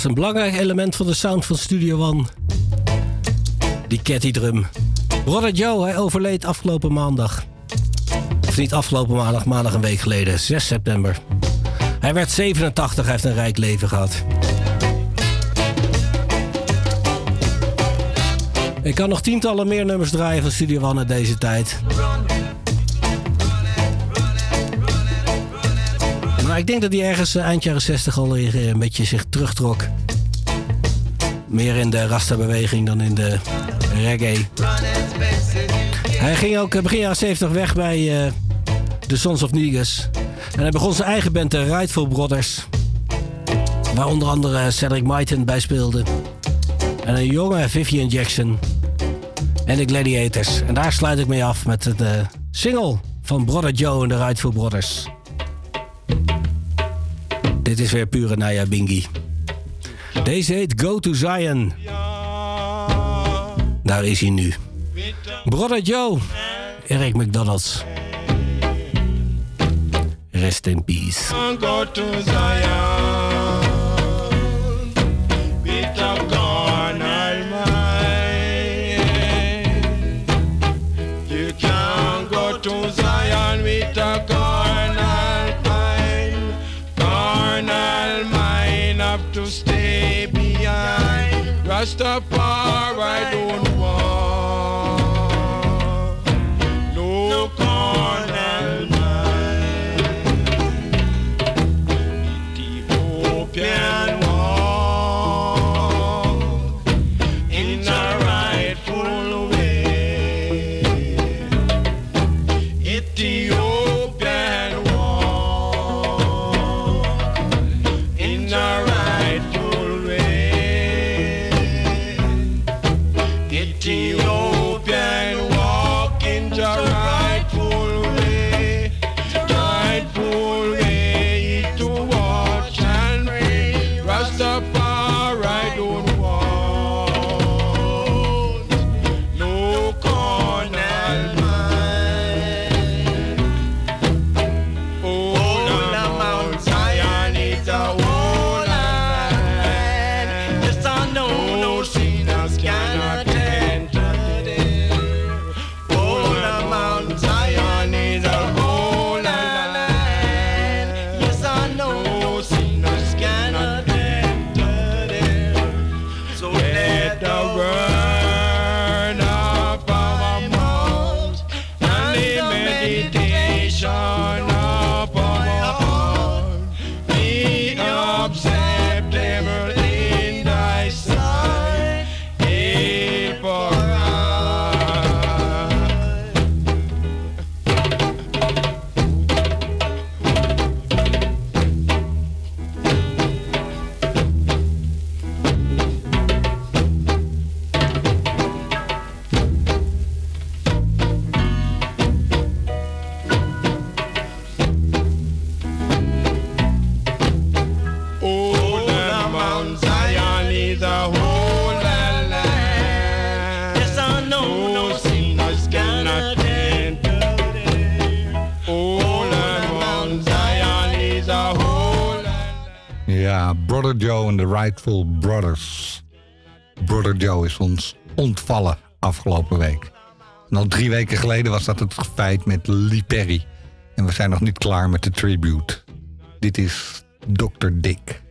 Is een belangrijk element van de sound van Studio One. Die Catty drum. Brother Joe, hij overleed afgelopen maandag. Of niet afgelopen maandag, maandag een week geleden, 6 september. Hij werd 87, hij heeft een rijk leven gehad. Ik kan nog tientallen meer nummers draaien van Studio One uit deze tijd. Ik denk dat hij ergens eh, eind jaren 60 al eh, een beetje zich terugtrok. Meer in de Rasta-beweging dan in de reggae. Hij ging ook eh, begin jaren 70 weg bij eh, de Sons of Negus. En hij begon zijn eigen band, de Rightful Brothers. Waar onder andere Cedric Myton bij speelde. En een jonge Vivian Jackson. En de Gladiators. En daar sluit ik mee af met de single van Brother Joe en de Rightful Brothers. Dit is weer pure Naya Bingi. Deze heet Go to Zion. Daar is hij nu. Brother Joe, Eric McDonald's. Rest in peace. Go to Zion. Rastafari ons ontvallen afgelopen week. En al drie weken geleden was dat het feit met Lee Perry. En we zijn nog niet klaar met de tribute. Dit is Dr. Dick.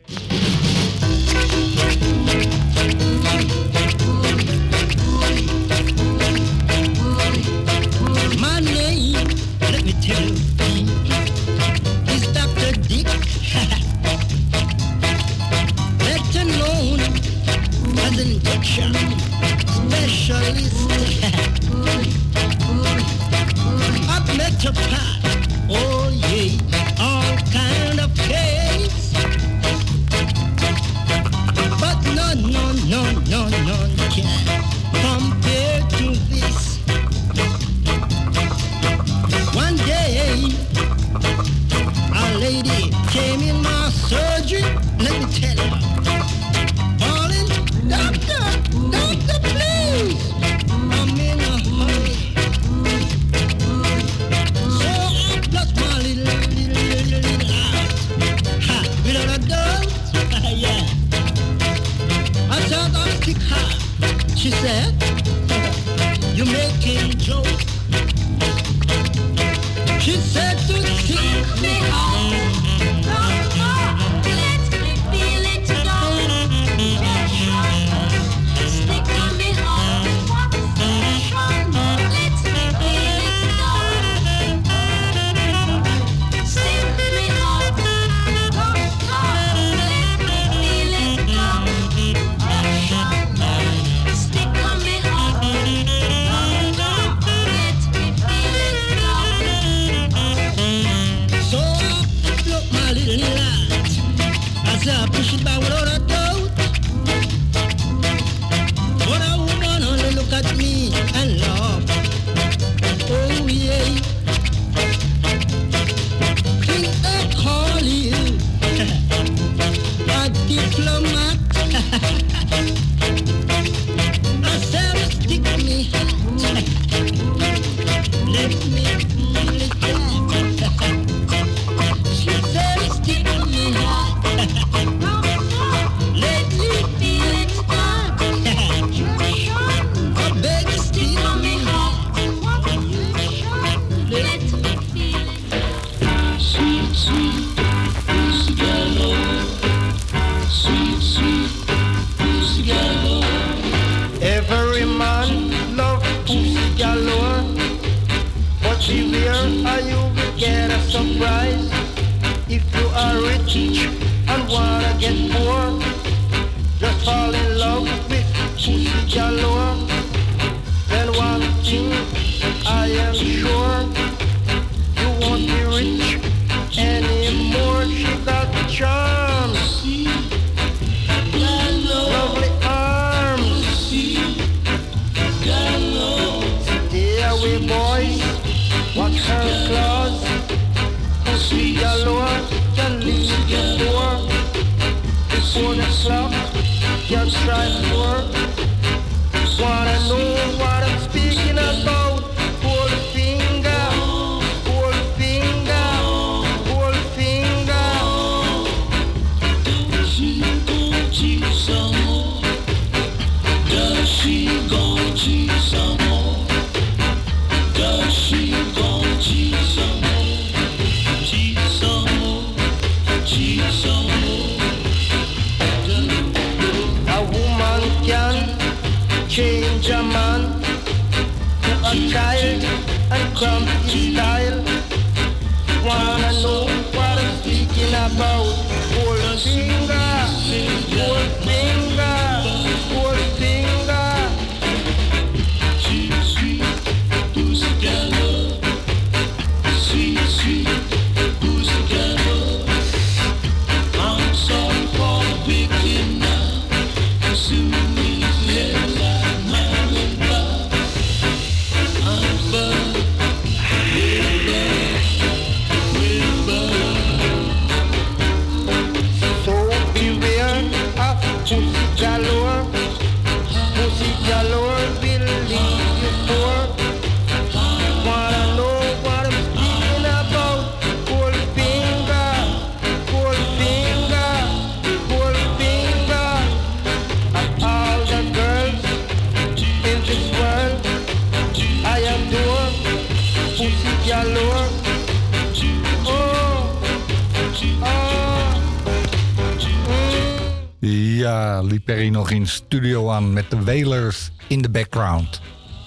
nog in studio aan met de Wailers in de background.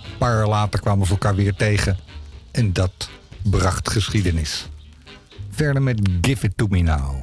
Een paar jaar later kwamen we elkaar weer tegen en dat bracht geschiedenis. Verder met Give It To Me Now.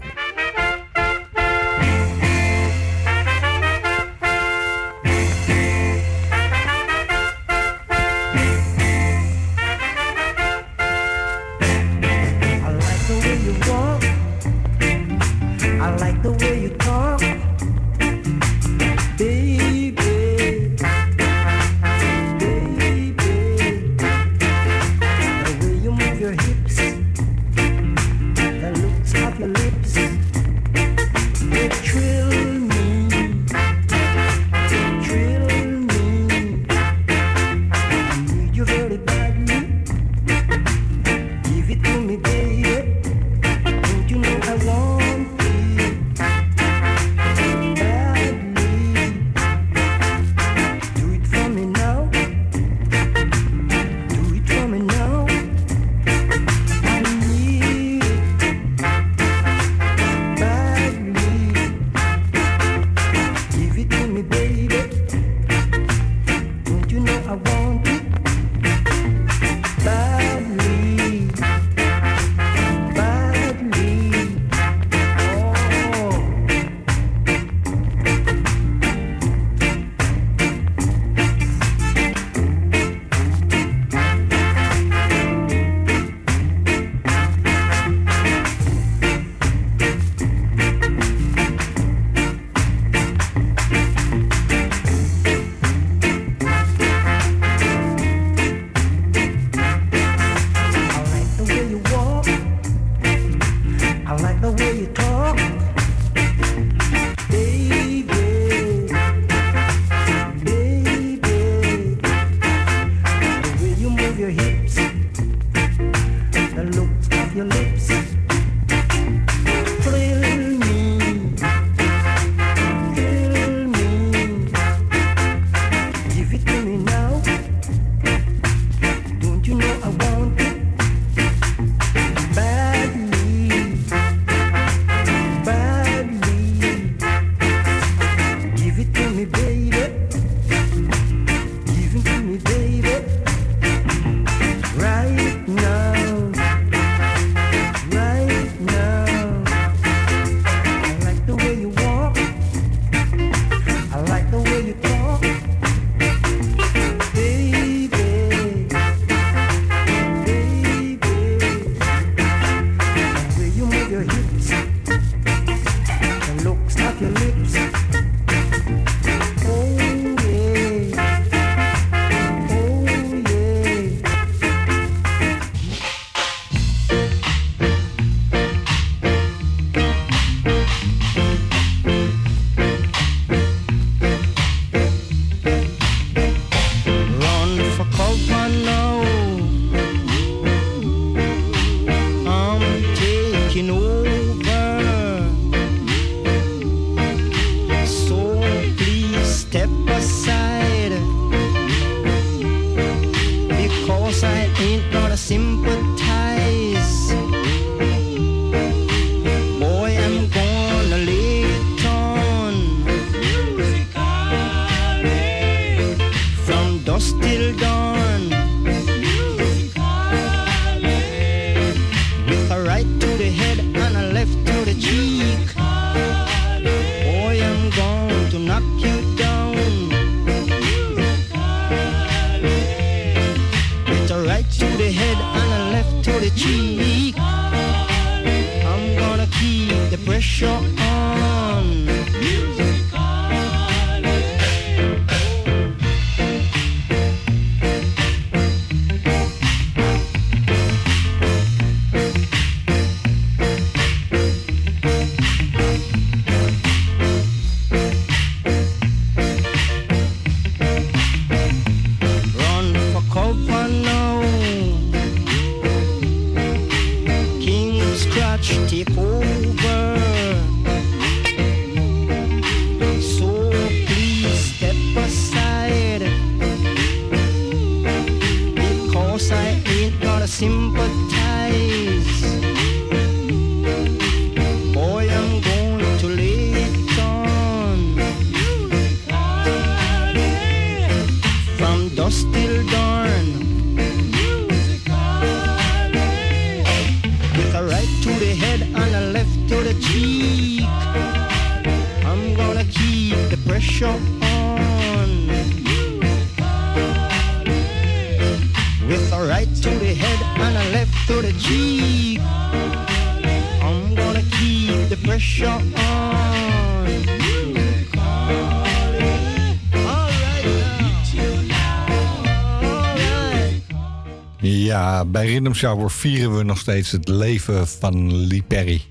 Shower vieren we nog steeds het leven van Lee Perry.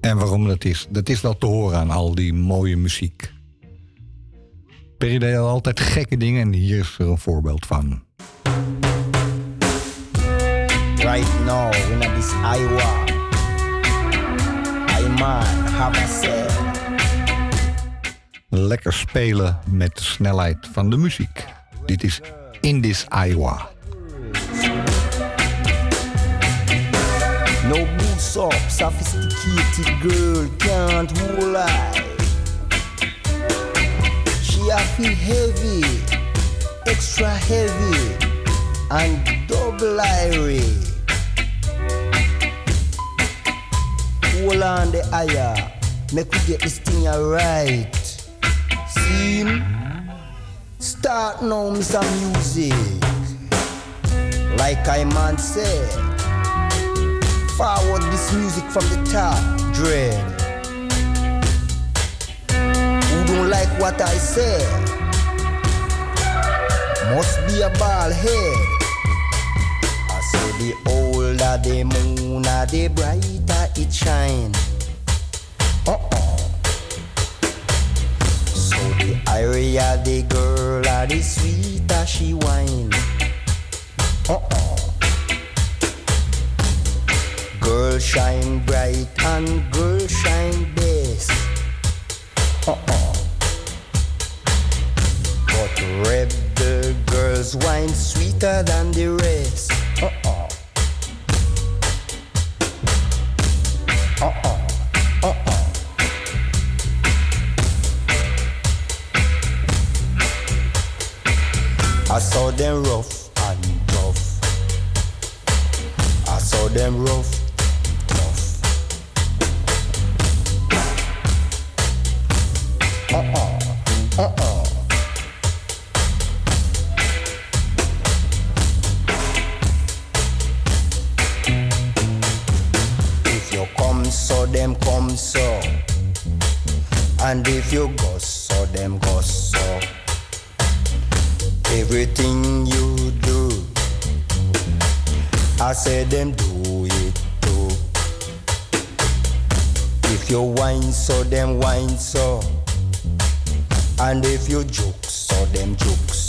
En waarom dat is, dat is wel te horen aan al die mooie muziek. Perry deed altijd gekke dingen en hier is er een voorbeeld van. Right now, in this Iowa, I man have a say. Lekker spelen met de snelheid van de muziek. Dit is In This Iowa. Up, sophisticated girl can't hold I. She a feel heavy, extra heavy, and double irie. Hold on the ire, make we get this thing right. See? Start now, Mr. Music. Like I man said. Forward this music from the top, dread. Who don't like what I said? Must be a bald head. I say the older the moon, uh, the brighter it shine. Uh-uh. So the higher the girl, uh, the sweeter she whine. Shine bright and girl shine best. Uh-uh. But rebel girls wine sweeter than the rest. Uh-uh. Uh-uh. Uh-uh. I saw them rough and tough. I saw them rough Say them do it too If you whine so them whine so and if you joke so, them joke so.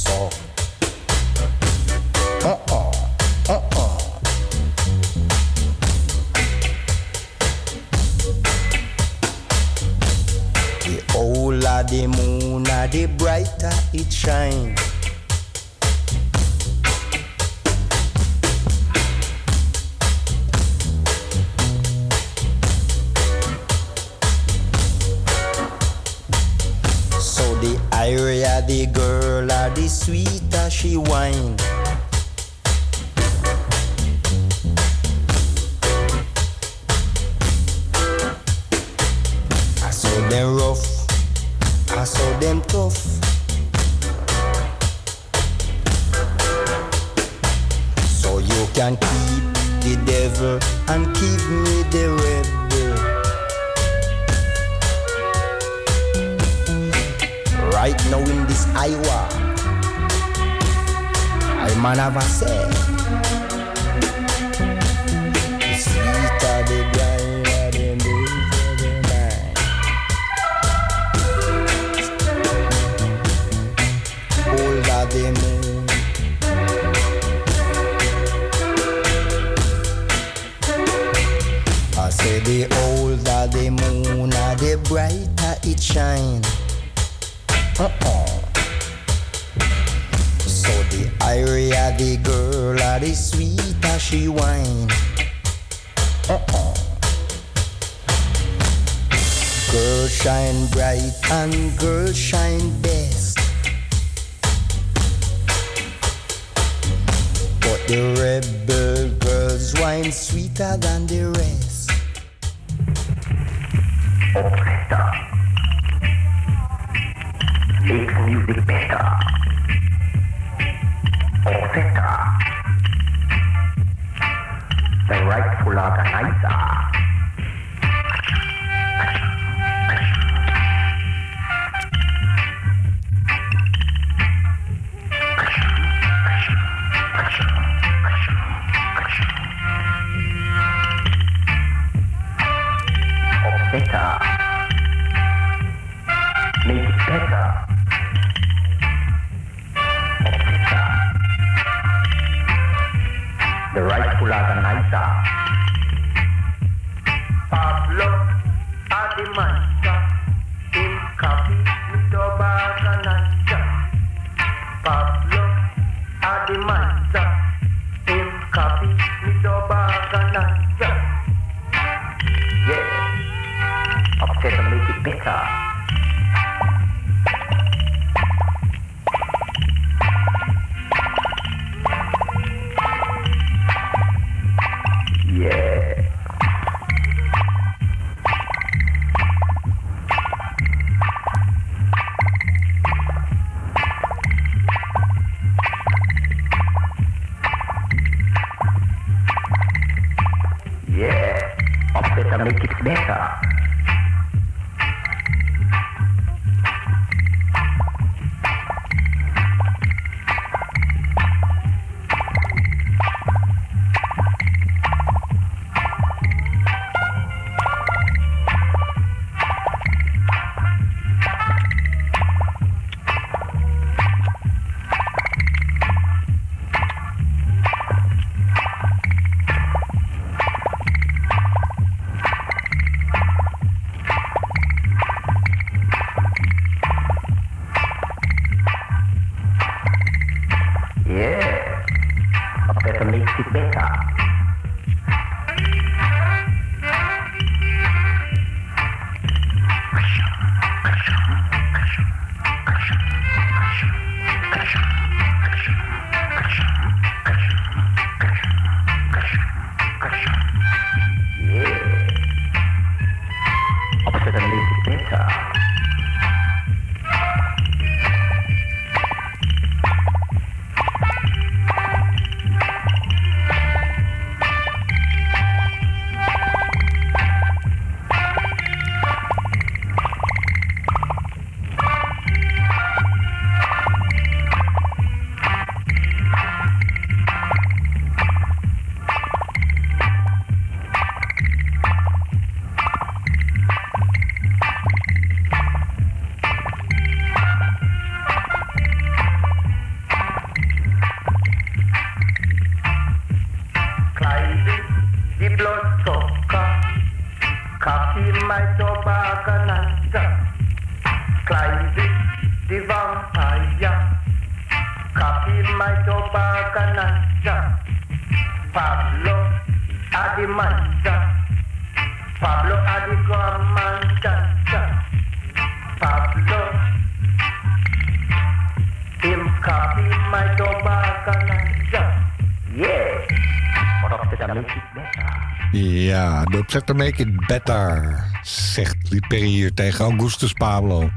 Make it better, zegt Lee Perry hier tegen Augustus Pablo.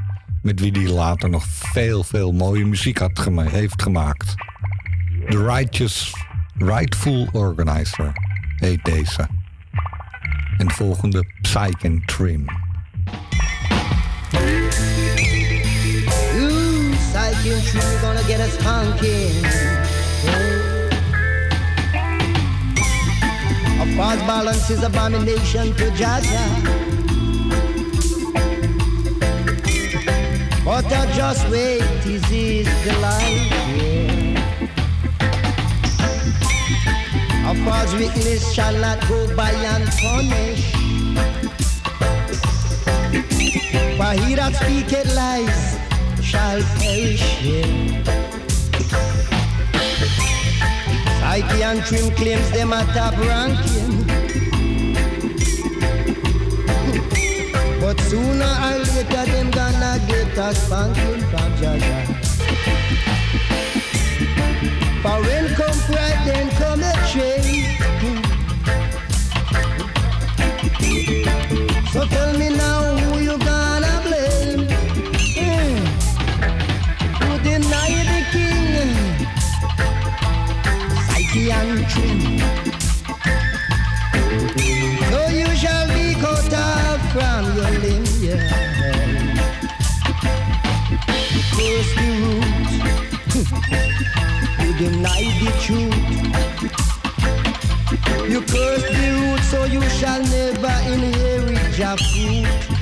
Met wie hij later nog veel, veel mooie muziek had heeft gemaakt. The Righteous Rightful Organizer heet deze. En de volgende Psych and Trim. Ooh, gonna get us. False balance is abomination to Jaja. But I just wait, this is the life. A false witness shall not go by unpunished. For he that speaketh lies shall perish. Psyche and Trim claims them a top ranking. But sooner or later them gonna get a spanking from Jah Jah. When come pride, then come inherit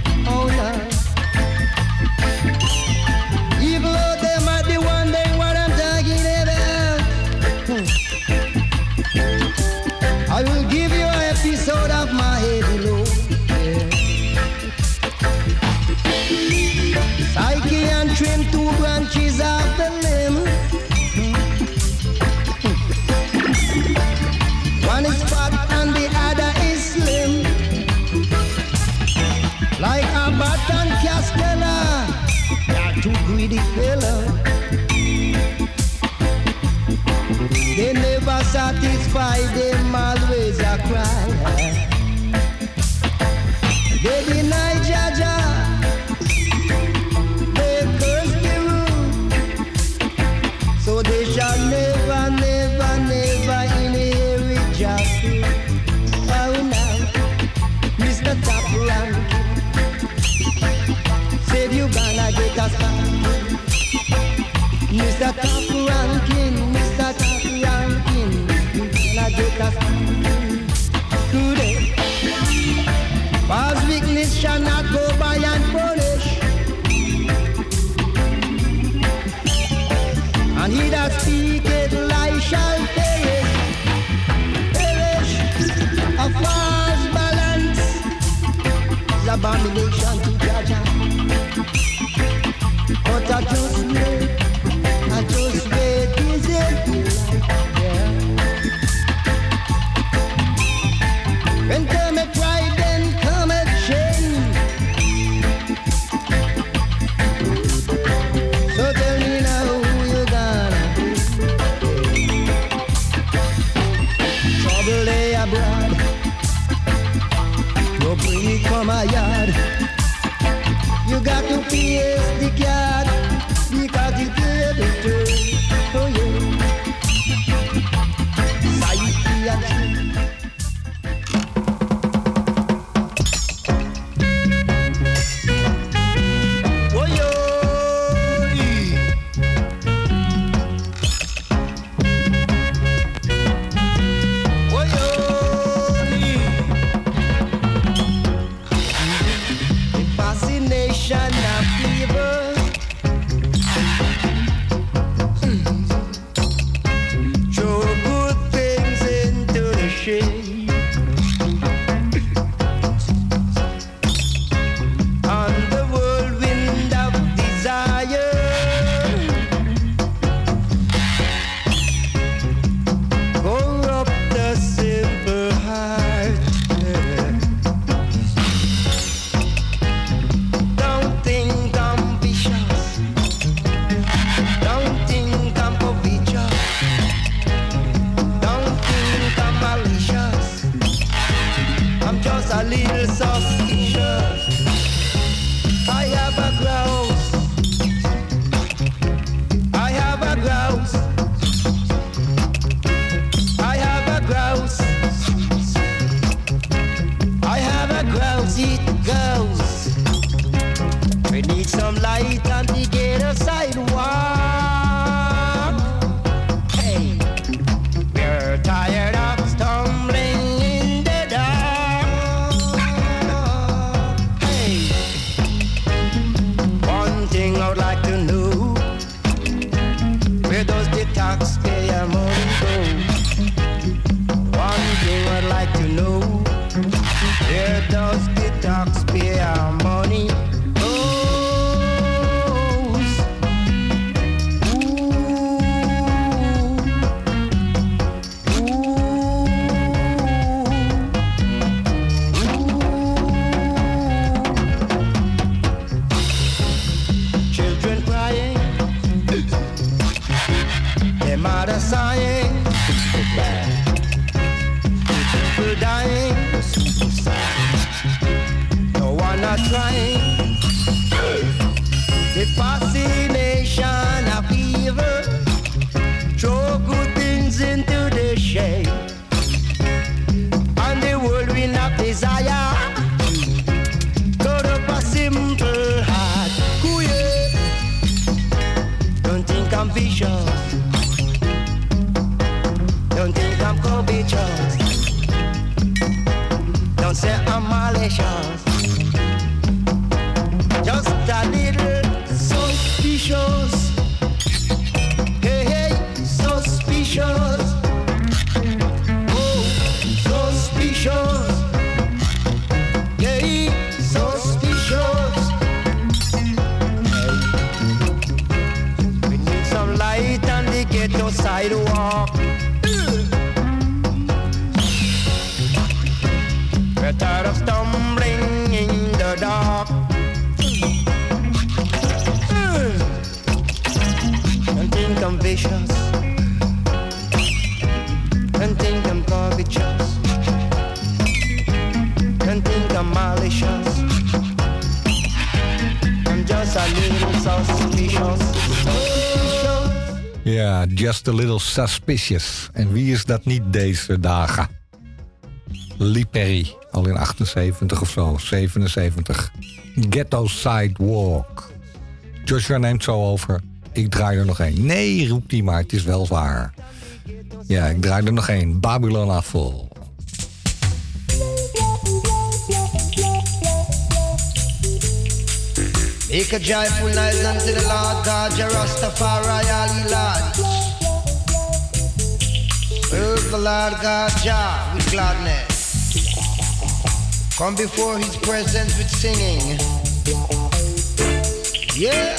just a little suspicious. En wie is dat niet deze dagen? Lee al in 78 of zo, 77. Ghetto Sidewalk. Joshua neemt zo over. Ik draai er nog één. Nee, roept hij maar, het is wel waar. Ja, ik draai er nog één. Babylon Afval. Make a joyful noise unto the Lord. Serve the Lord God, Jah, with gladness. Come before his presence with singing. Yeah.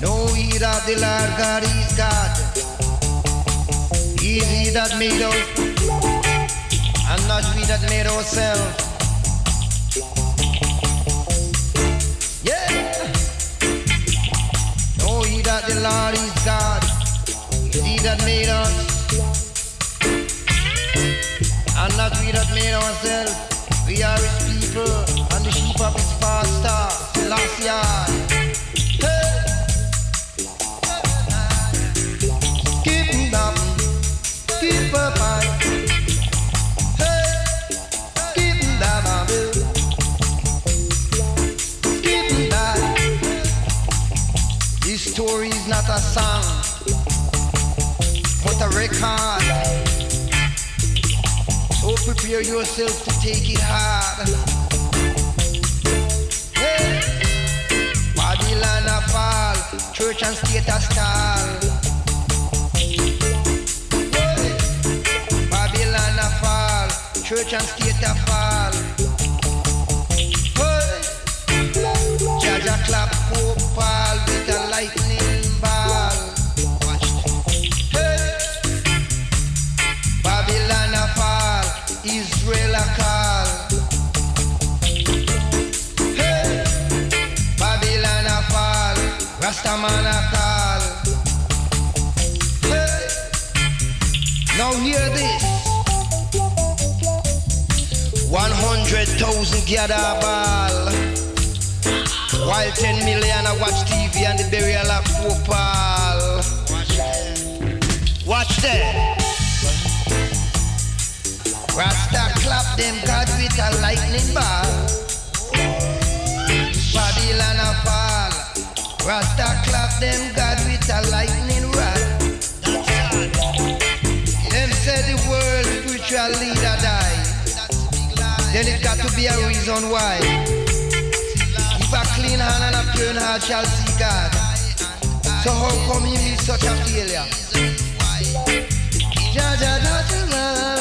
Know ye that the Lord God is God. He is he that made us, and not we that made ourselves. Yeah. Know ye that the Lord is God. He that made us. that me ourselves, we are myself to take it high. Clap them God with a lightning ball. Babylon a fall. Rasta clap them God with a lightning rod. Them say the world spiritual leader die. Then it got to be a reason why. If a clean hand and a pure heart shall see God. So how come he is such a failure? Ja, ja, ja, ja, la,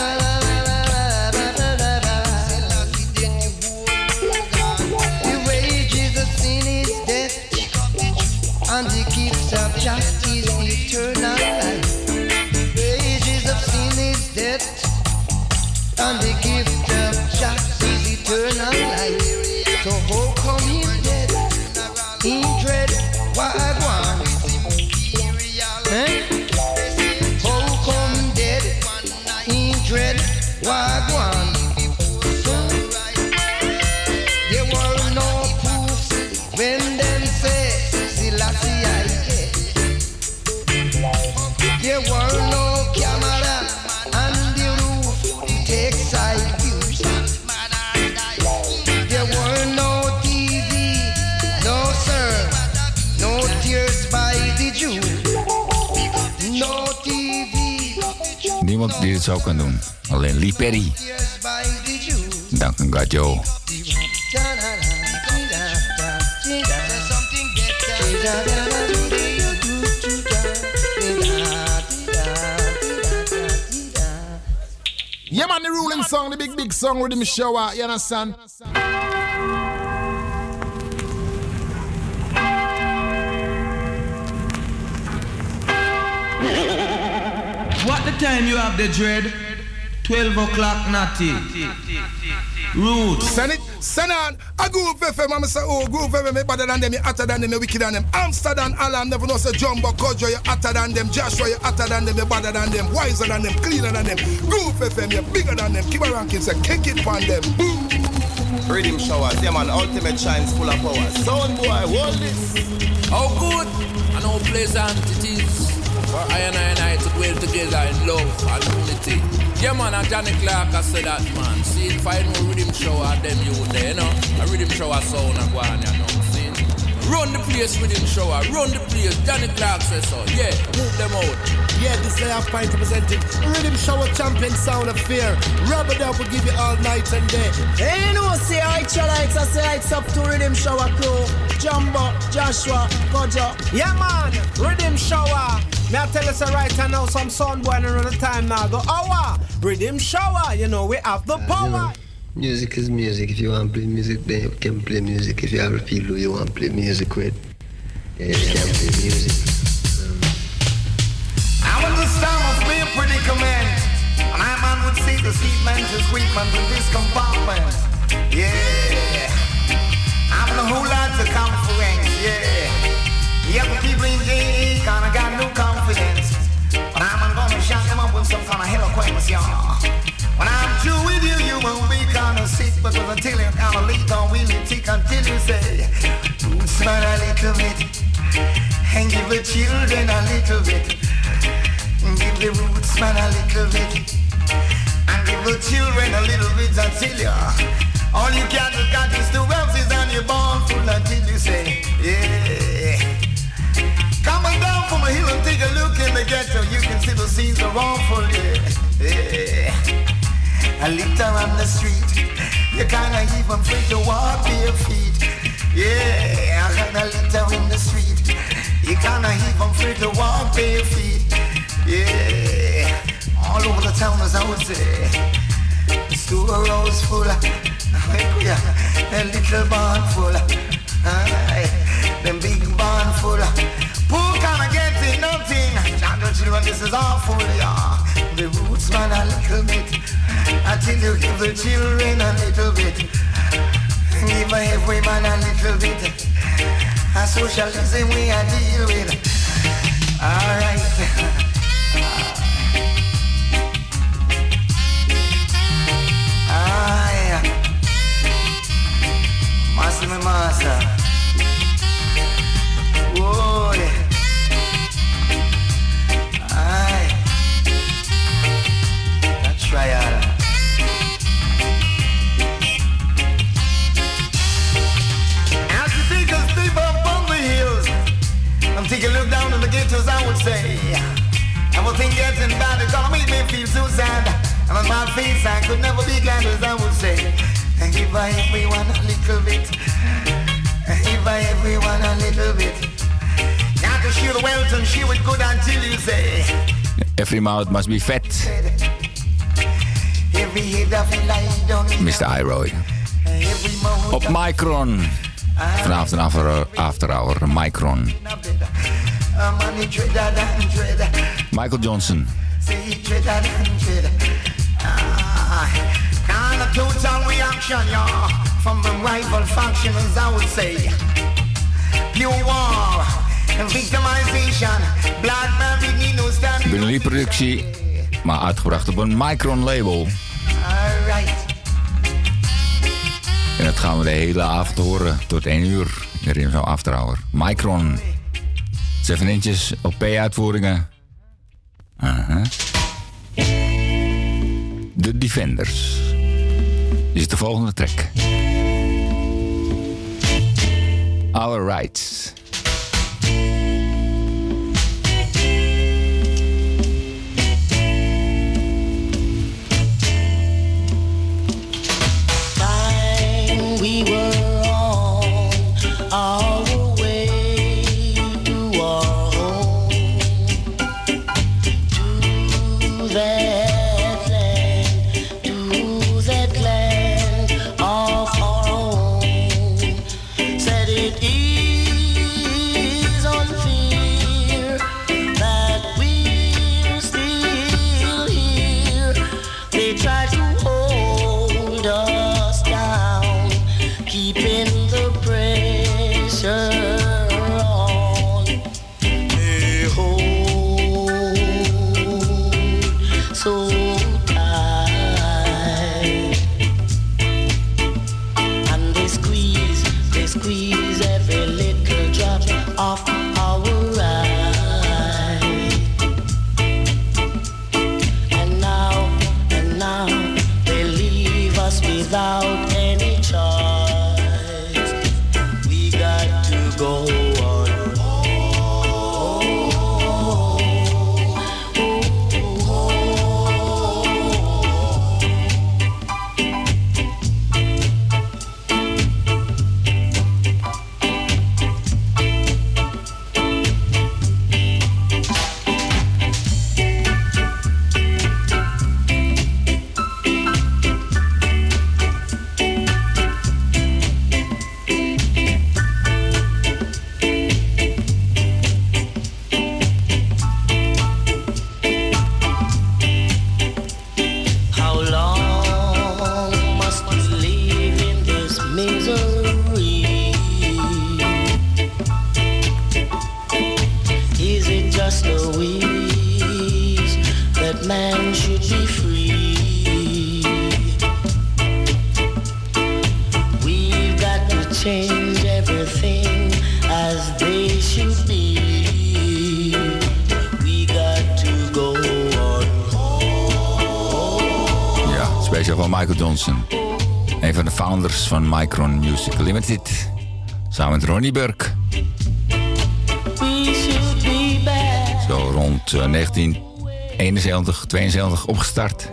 niemand die dit zo kan doen. Alleen Lee Perry. Dank aan God. Yeah, man, the ruling song, the big, big song with the shower, you understand? Time you have the dread? 12 o'clock, natty. Roots. Send it, send on. A Groove FM, I'm say, oh, Groove FM, me better than them, you hotter than them, you wicked than them. Amsterdam, Alan, never know, say, Jumbo, Kojo, you hotter than them. Joshua, you hotter than them, you better than them. Wiser than them, cleaner than them. Groove FM, you bigger than them. Keep a ranking, say, kick it on them. Boom. Riddim Showers, yeah man, ultimate shines full of power. Sound boy, hold this. How good and how pleasant it is for I and I and I to dwell together in love and unity. Yeah man, and Johnny Clarke I said that man. See if I know riddim shower them you there, you know. A riddim shower sound and go on, you know. See? Run the place riddim shower, run the place. Johnny Clarke says so. Yeah, move them out. Yeah, this day I'm fine to. Riddim Shower Champion Sound of Fear. Rubber Dub will give you all night and day. Hey, you know, say I lights, I say it's up to Riddim Shower crew. Jumbo, Joshua, Kojo. Yeah, man. Riddim Shower. May I tell us right now some sound boy another time now. Go, hour. Riddim Shower. You know, we have the power. Music is music. If you want to play music, then you can play music. If you have a feel you want to play music with, then you can play music. I understand must be a predicament. And I man would see the sweet man to sweet man to this compartment. Yeah. I'm the whole lot of conference, yeah. Yeah, the people in JE kinda got no confidence. But I'm gonna shut them up with some kind of eloquence, y'all. Because until you kinda leak on will you tick until you say, smile a little bit and give the children a little bit. Give the roots man a little bit and give the children a little bit until you all you can do got is two roses and you're born full until you say, yeah. Coming down from a hill and take a look in the ghetto, you can see the scenes are awful, yeah. yeah. A litter on the street, you kinda even free to walk bare feet. Yeah, I got a litter in the street, you kinda even free to walk bare feet. Yeah, all over the town as I would say. The Store rows full a little barn full aye, them big barn full. Poor kinda getting nothing. Now children, this is awful, yeah. The roots man a little bit, until you give the children a little bit. Give every man a little bit. A socialism we a deal with. Alright. Ah, Aye. Master, my master. As you take a step up on the hills, I'm taking a look down in the ghettos, I would say. Everything getting bad, it's gonna me feel so sad. And on my face, I could never be glad as I would say. And give I everyone a little bit. And give I everyone a little bit. Now to shoot the wells and she would good until you say. Every mouth must be fat. Mr. Iroy. Op Micron. Vanavond een after, after hour. Micron. Michael Johnson. Kind of total reaction, y'all, from the rival factions, I would say. Pure war victimization. Blood man, we need no standing. Binnen productie. Maar uitgebracht op een Micron label. En dat gaan we de hele avond horen. Tot 1 uur. Hier in zo'n after hour. Micron. 7 inches op P-uitvoeringen. Aha. De Defenders. Is de volgende track. Our Rights. we were. Micron Music Limited. Samen met Ronnie Burke. Zo rond eh, 1971, 72 opgestart.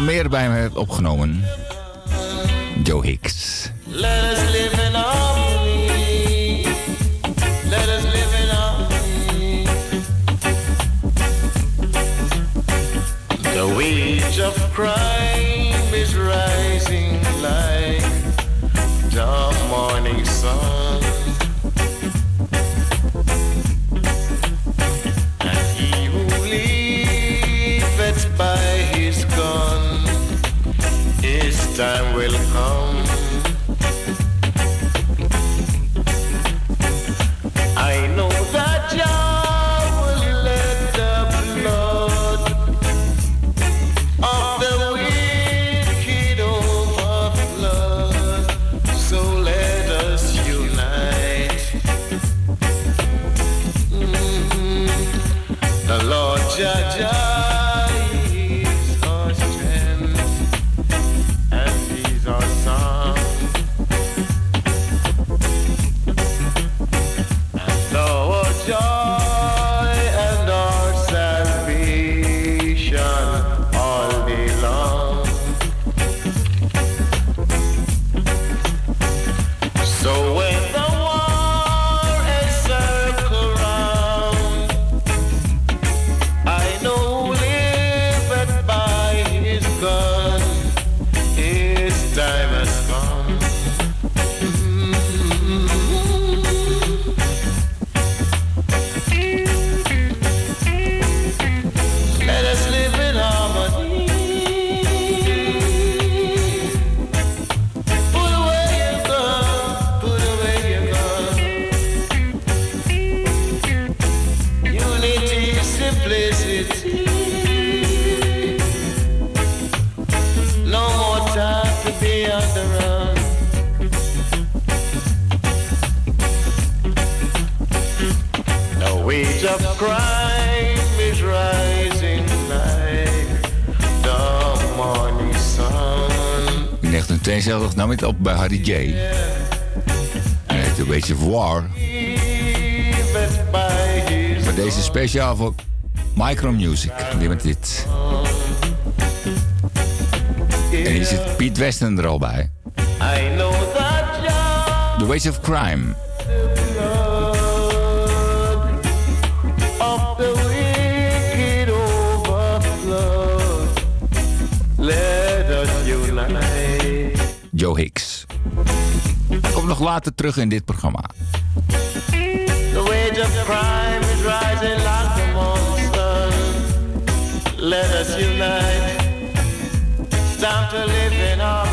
meer bij me hebt opgenomen. ja ja DJ. Hij of een beetje war. Maar deze speciaal voor Micro Music Limited. En hier zit Piet Westen er al bij. The Ways of Crime. Joe Hicks. Komt nog later terug in dit programma. The wage of crime is rising like the sun. Let us unite. Time to live in harmony.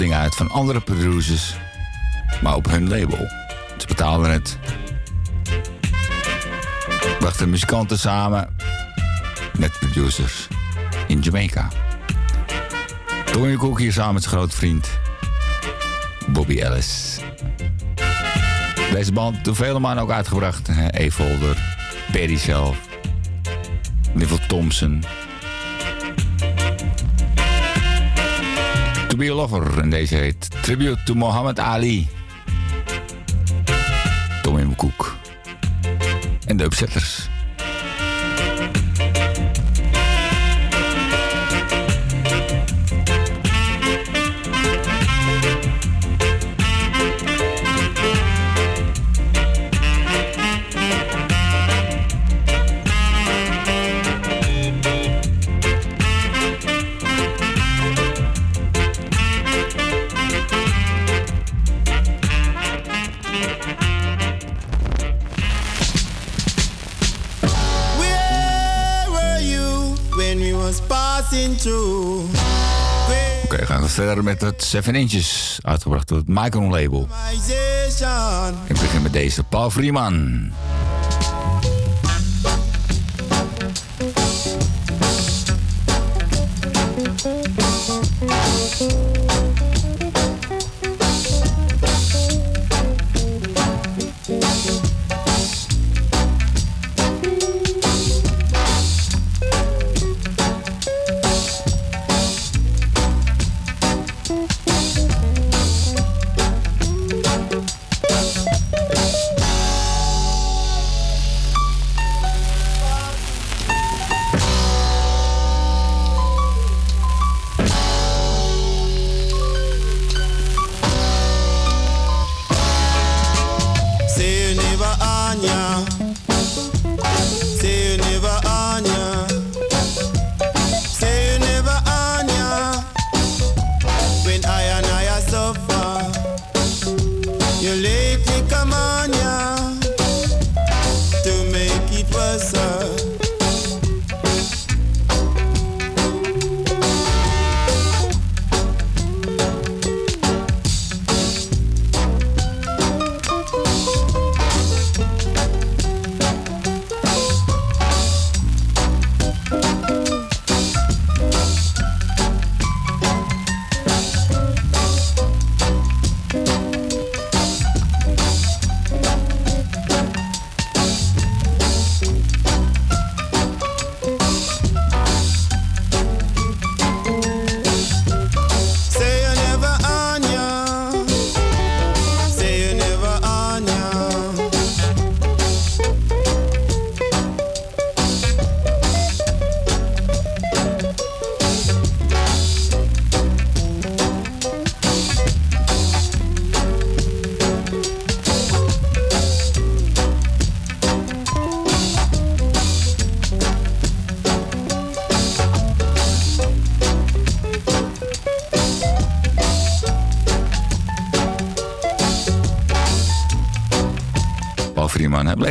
Dingen uit van andere producers, maar op hun label. Ze betaalden het. Brachten muzikanten samen met producers in Jamaica. Tony Cook hier samen met zijn grote vriend Bobby Ellis. Deze band door vele mannen ook uitgebracht. Evolder, Perry zelf, Neville Thompson. Be Lover. En deze heet Tribute to Muhammad Ali. Tommy McCook. En de Upsetters. Oké, gaan we verder met het 7 inches. Uitgebracht door het Micron label. Ik begin met deze Paul Freeman.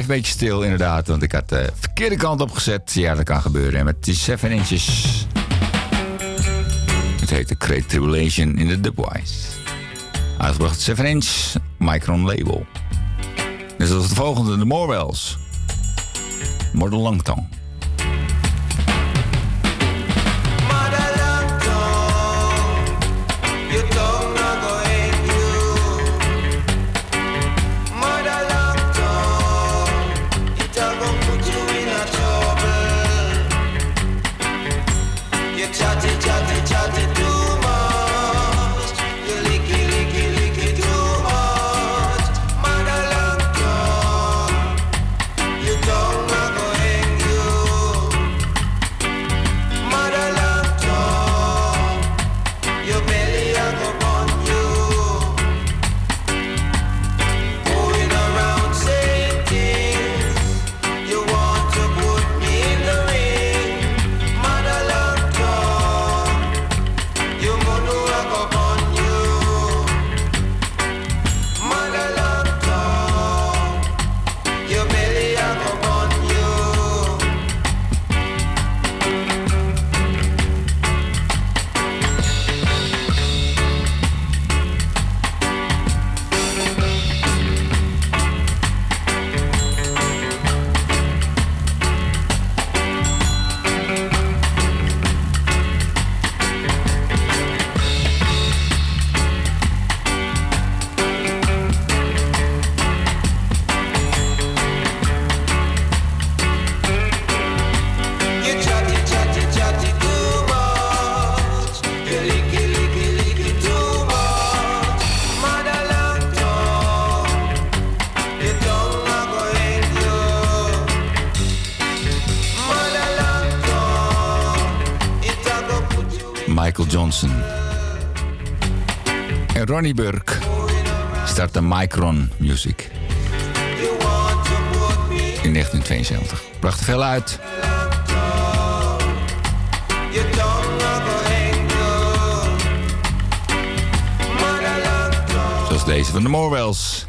Bleef een beetje stil, inderdaad. Want ik had de verkeerde kant op gezet. Ja, dat kan gebeuren. En met die 7 inches. Het heet de Great Tribulation in de Dubwise. Uitgebracht 7 inch Micron label. Dus dat is de volgende, de Morwells. Model Langtong. Ronnie Burke. Start de Micron Music. In 1972. Bracht veel uit. Zoals deze van de Morwells.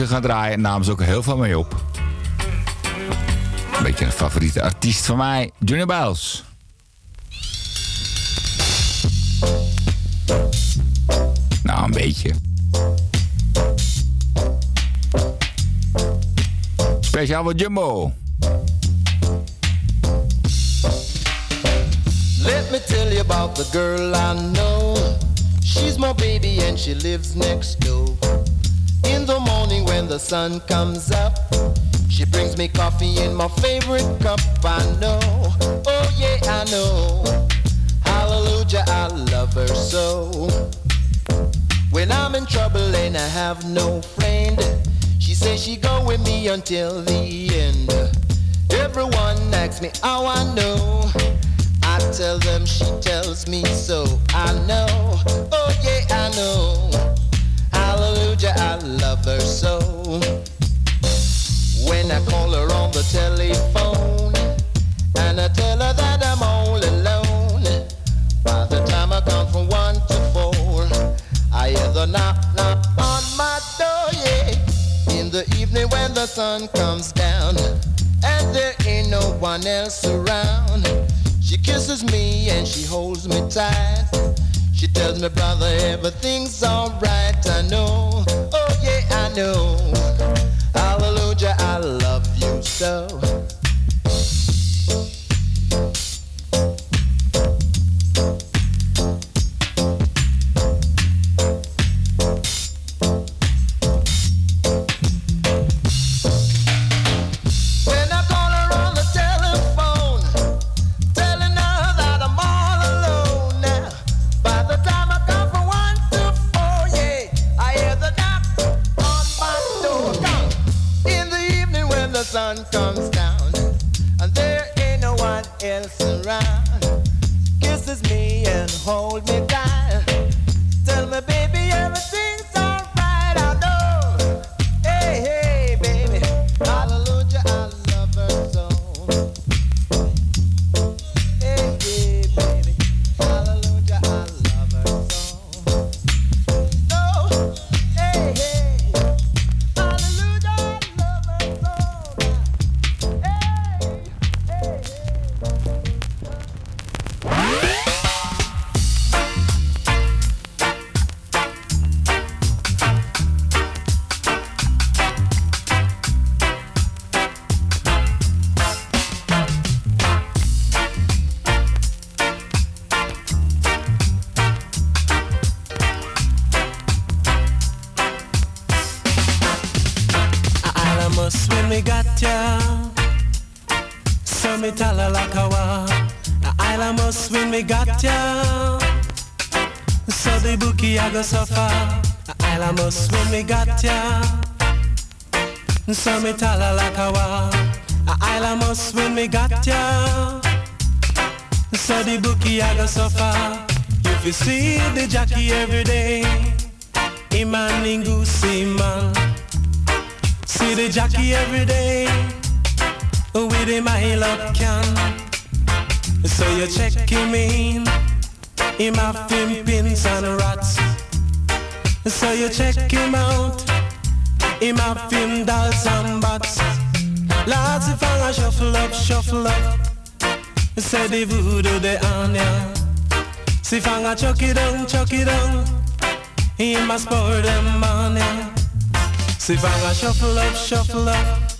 Ze gaan draaien namen ze ook heel veel mee op. Een beetje een favoriete artiest van mij, Junior Biles. Nou, een beetje. Speciaal voor Jumbo. Let me tell you about the girl I know. She's my baby and she lives next door. In the morning when the sun comes up, she brings me coffee in my favorite cup. I know, oh yeah, I know. Hallelujah, I love her so. When I'm in trouble and I have no friend, she says she go with me until the end. Everyone asks me how I know. I tell them she tells me so. I know, oh yeah, I know. Hallelujah, I love her so. When I call her on the telephone and I tell her that I'm all alone, by the time I count from one to four, I hear the knock, knock on my door, yeah. In the evening when the sun comes down and there ain't no one else around, she kisses me and she holds me tight. She tells me, brother, everything's alright. I know, oh yeah, I know. Hallelujah, I love you so. Jockey every day, Iman Ningusi man. See the jockey every day, with him I love can. So you check him in, him have him pins and rats. So you check him out, him have him dolls and bats. Lots if I shuffle up, shuffle up. Say the voodoo the on ya. I chuck it down, chuck it down in my sport and money. See if I shuffle up, shuffle up,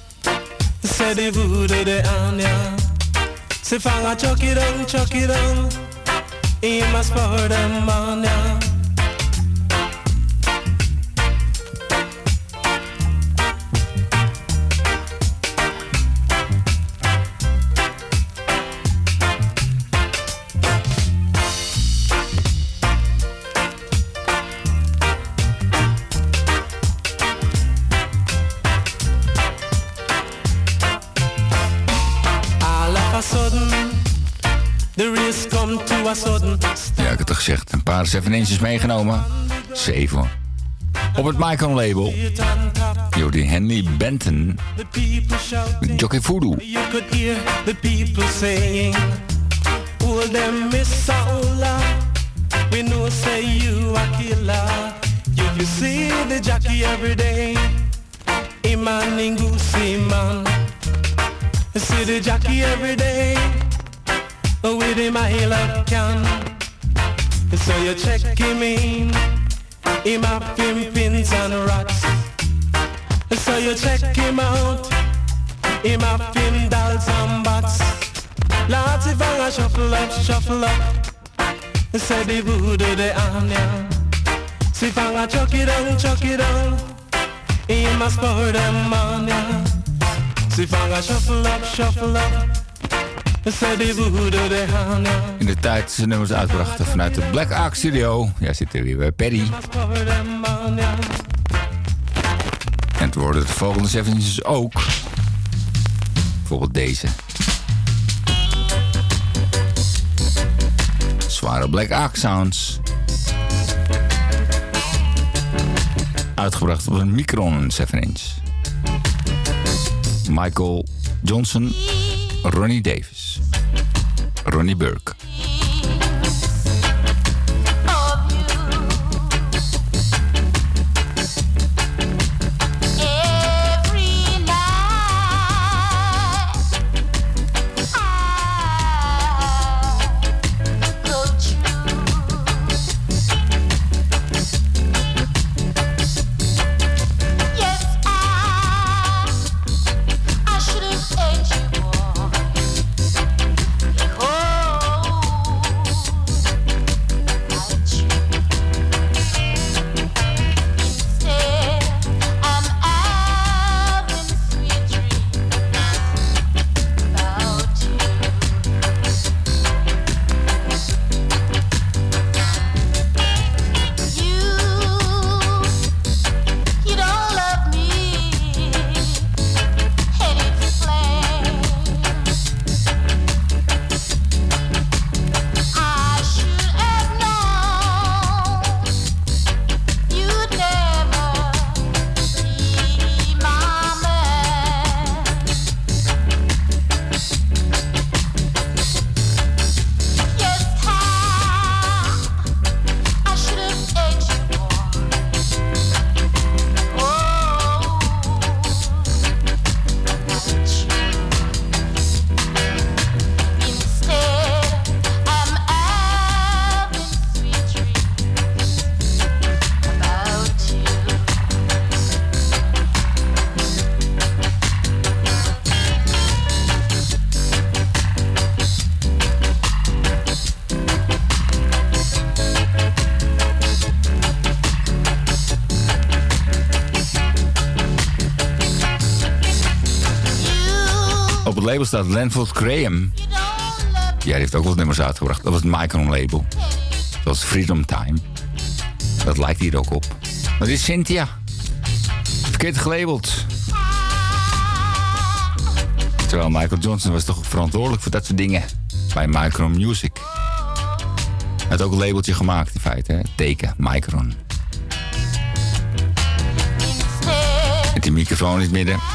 say the voodoo the onion. See if I chuck it down, chuck it down in my sport and money. Gezegd. Een paar 7 inches meegenomen. 7. Op het Michael label. Jody Henley Benton. Jockey Voodoo. You could hear the people saying, Oh, them Miss Saula. We know say you a killer. You see the jockey every day, Iman Ningusi man. See the jockey every day, with him I love can. So you check him in, him him pins and rats. So you check him out, him have him dolls and bats. Lots of fanga shuffle up, shuffle up. Say the voodoo the on ya. See fanga chuck it down, chuck it down. He must pour them on ya. See fanga shuffle up, shuffle up. In de tijd zijn nummers uitbrachten vanuit de Black Ark Studio. Ja, zitten we weer bij ya. En het worden de volgende 7 inches ook. Bijvoorbeeld deze. Zware Black Ark Sounds. Uitgebracht op een Micron 7 inch. Michael Johnson, Ronnie Davis, Ronnie Burke. Staat Lanford Graham. Jij heeft ook wel nummers uitgebracht. Dat was het Micron label. Dat was Freedom Time. Dat lijkt hier ook op. Dit is Cynthia. Verkeerd gelabeld. Terwijl Michael Johnson was toch verantwoordelijk voor dat soort dingen. Bij Micron Music. Hij had ook een labeltje gemaakt in feite. Hè? Teken, Micron. Met die microfoon in het midden.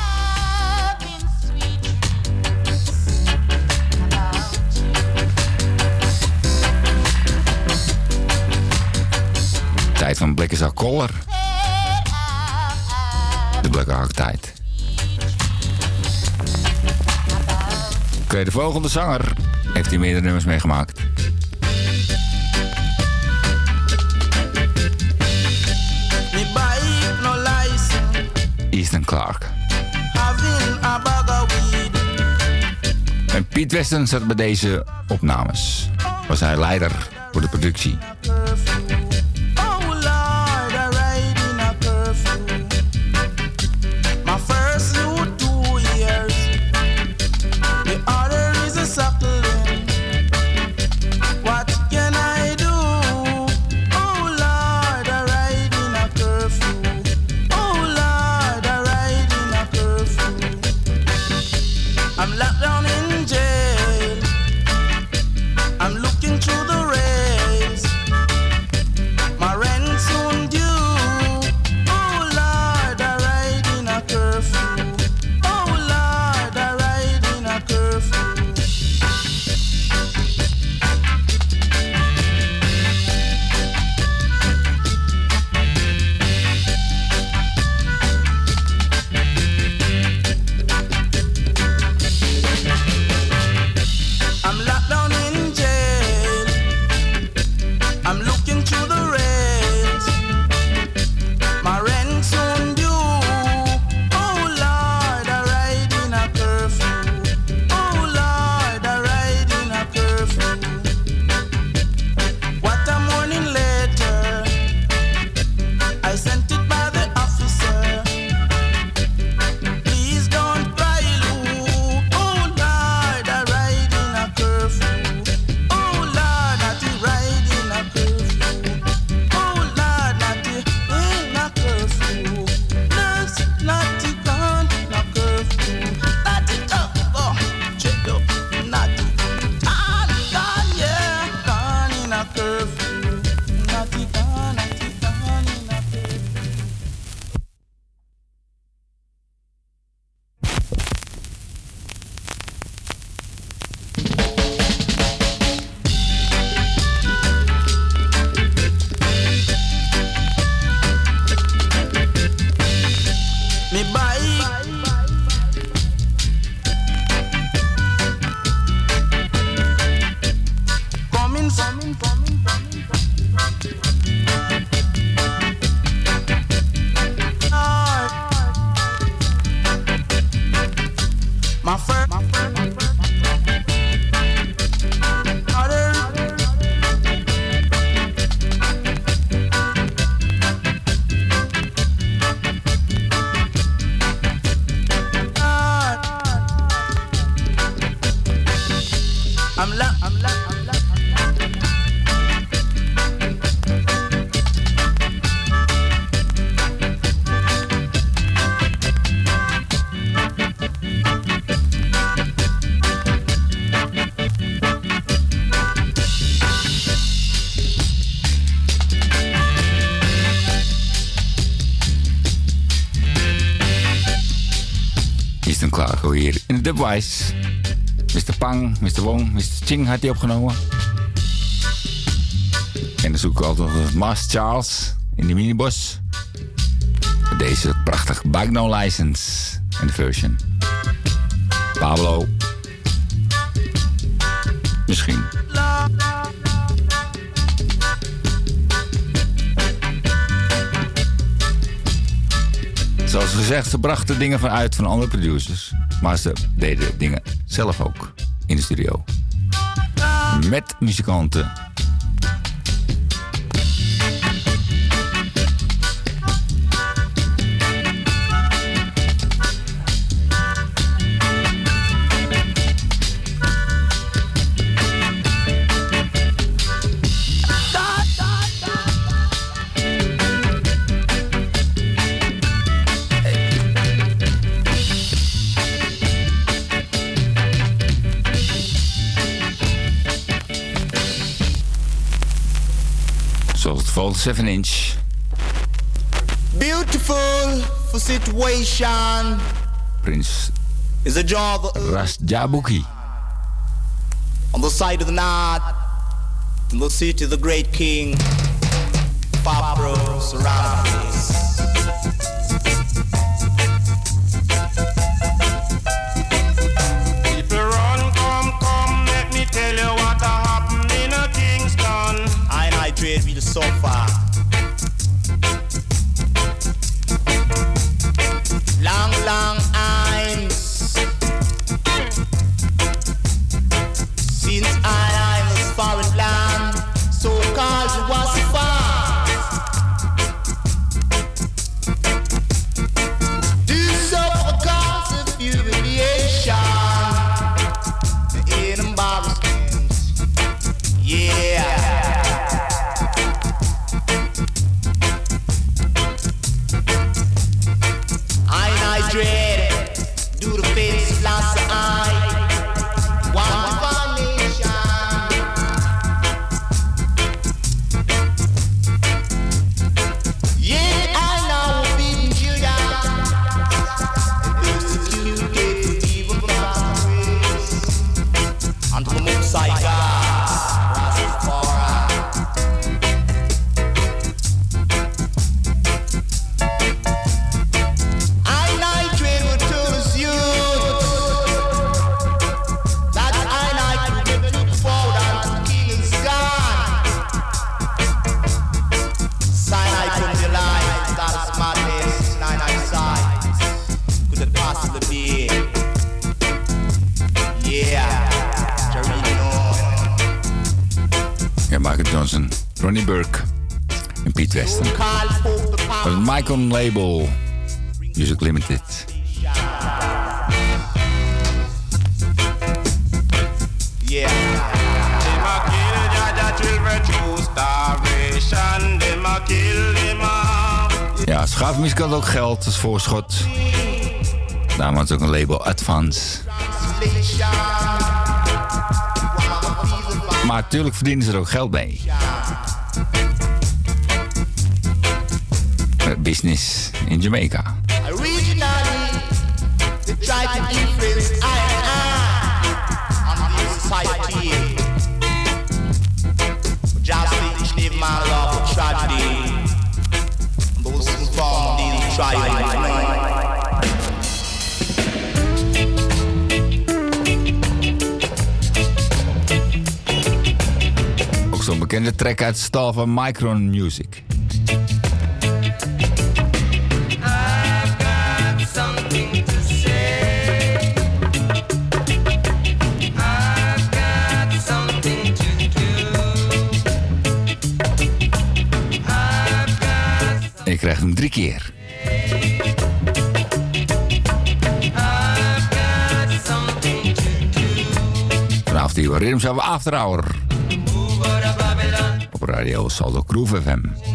Tijd van Black is our. De Black Hawk tijd. Oké, de volgende zanger heeft hier meerdere nummers meegemaakt. Ethan Clark. En Piet Weston zat bij deze opnames. Was hij leider voor de productie. Mr. Pang, Mr. Wong, Mr. Ching had hij opgenomen. En dan zoeken we altijd nog Charles in de minibus. Deze prachtig Bike No License in de version. Pablo. Misschien. Zoals gezegd, ze brachten dingen van uit van andere producers. Maar ze deden dingen zelf ook in de studio. Met muzikanten. 7 inch. Beautiful for situation. Prince is a job Ras Jabuki. On the side of the north, in the city of the great king, Fabro surrounded. Voorschot. Daarom ook een label Advance. Maar tuurlijk verdienen ze er ook geld mee. Business in Jamaica. bekende track uit stal van Micron Music. Ik krijg hem drie keer. Vanaf die ritme zijn we after hour. temporária é ao sol do Cruva FM.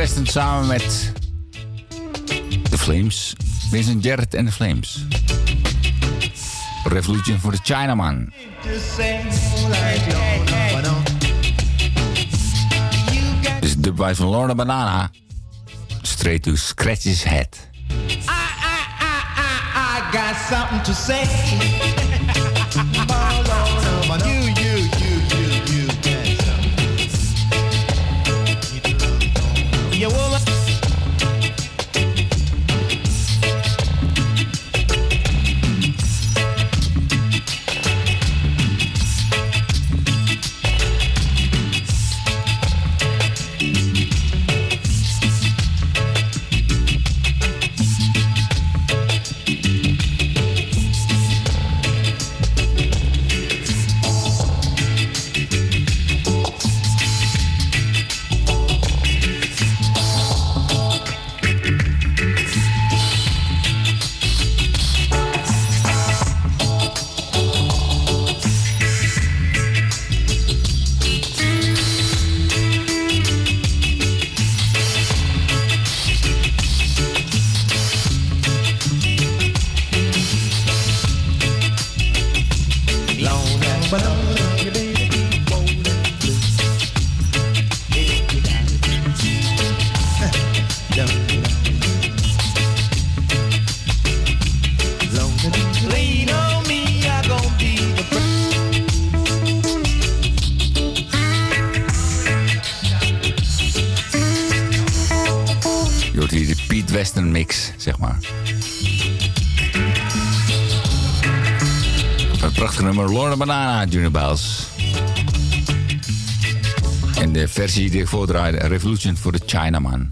Weston samen met The Flames. Vincent Jarrett en The Flames. Revolution for the Chinaman. Dit is de van Lorna Banana. Straight to scratch his head. I got something to say. <laughs> versie die ik voordraaide, Revolution for the Chinaman.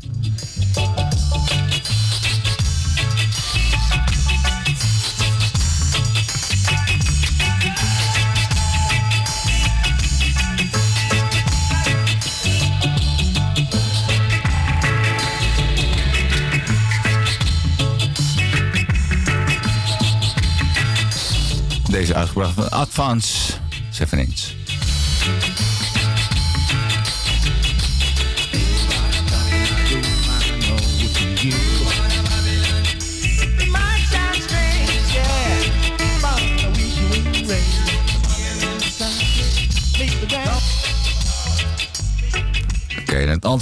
Deze uitgebracht van Advance 7 inch.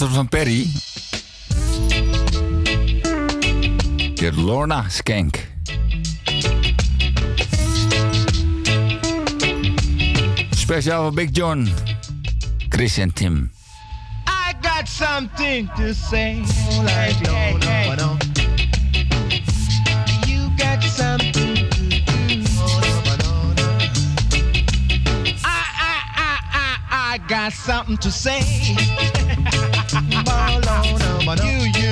En het antwoord van Perry. De Lorna Skank. Speciaal voor Big John, Chris en Tim. I got something to say. Hey, hey, hey. You got something to do. I, I, I, I, I got something to say. <laughs> you, you, you,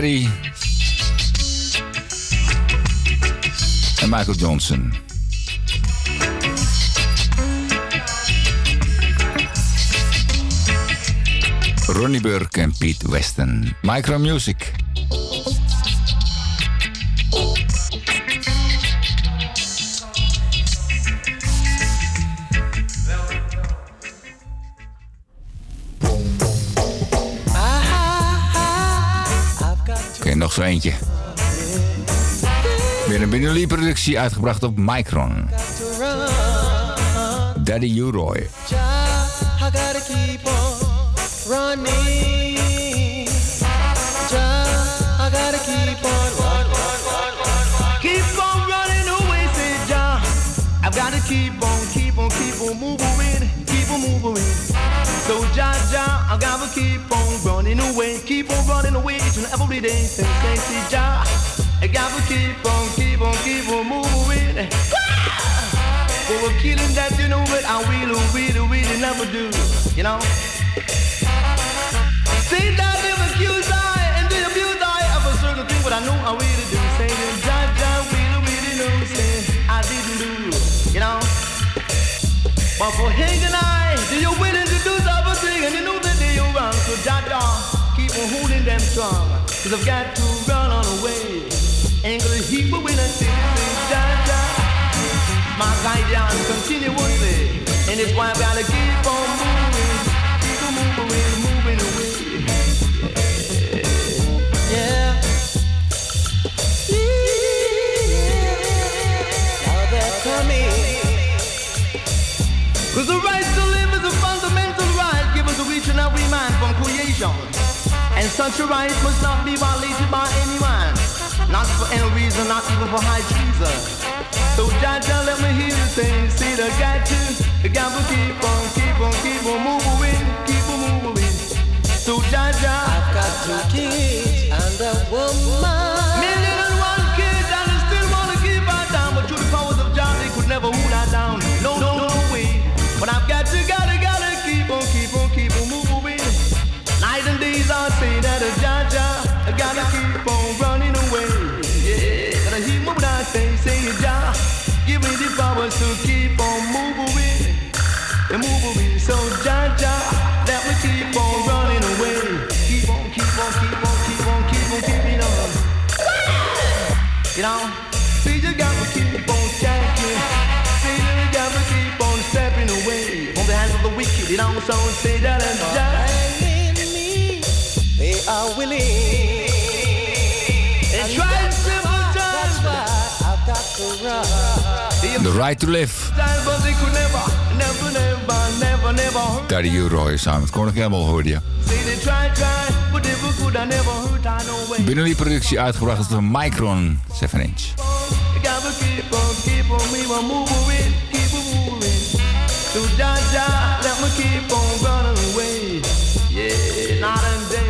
Perry. En Michael Johnson. Ronnie Burke en Pete Weston. Micro Music. nog eentje. Weer een Binnenlie-productie uitgebracht op Micron. Daddy Uroy. keep on, keep on, keep on moving, keep on moving. So, ja ja, I've got to keep on running away, keep on running away each and every day. Say, say Jah, I got to keep on, keep on, keep on moving. For a killing that you know what I will, will, will never do, you know. Say that if accuse I and the abuse I of a certain thing, but I know I really do. Say Jah Jah really, really know, say I didn't do, you know. But for Hank and Jah, keep on holding them strong. Cause I've got to run on away. Ain't gonna away that thing, say Jah Jah. My guidance continuously. And it's why I gotta keep on moving. Keep on moving, moving away. Yeah. Now they're coming. Cause the right from. And such a right must not be violated by anyone. Not for any reason, not even for high treason. So Jah Jah let me hear you say, see the got to, the got will keep on, keep on, keep on moving, keep on moving. So Jah Jah, I've got two kids and a woman. Million and one kids and I still wanna keep her down, but through the powers of Jah they could never hold her down. No, no, no way. But I've got say that a Jah, I gotta keep on running away. Yeah, gotta hear what I say, say Jah, give me the power to keep on moving, and moving. So Jah, let me keep on running away. Keep on, keep on, keep on, keep on, keep on, keeping on. You know, see you got to keep on chanting. See you got to keep on stepping away from the hands of the wicked. You know, so say that and Jah. De are willing. And try to simple time. That's why I've got to run. The right to live. Daddy Uroy Corner Campbell. Binnen die productie uitgebracht door Micron 7 inch. Me. Yeah, not day.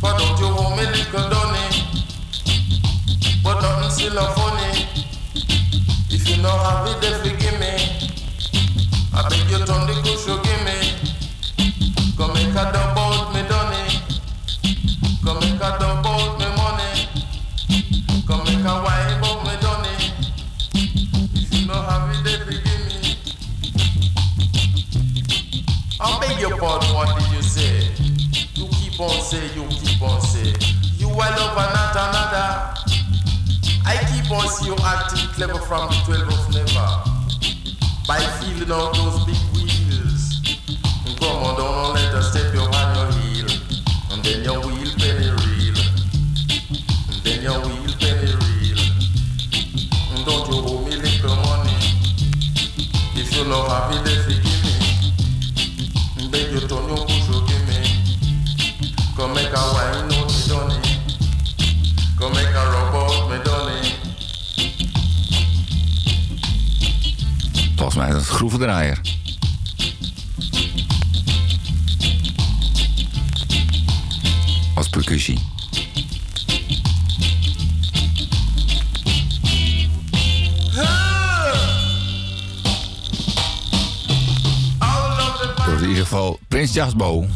But don't you hold me little dunny But nothing still a funny? If you know how it then forgive me. I beg you turn the cushion give me. Come make a dub out me dunny Come make a dub out me money. Come make a wife out me dunny If you know how it then forgive me. I beg your pardon what keep on say, you keep on say. You are lover, not another. I keep on see you acting clever from the 12 of never. By feeling out those big wheels. Come on down and let us step your hand your heel. And then your wheel penny real. And then your wheel penny real. And don't you owe me little money. If you know happy volgens mij is dat groevendraaier. Als percussie. In ieder geval Prins Jasbo.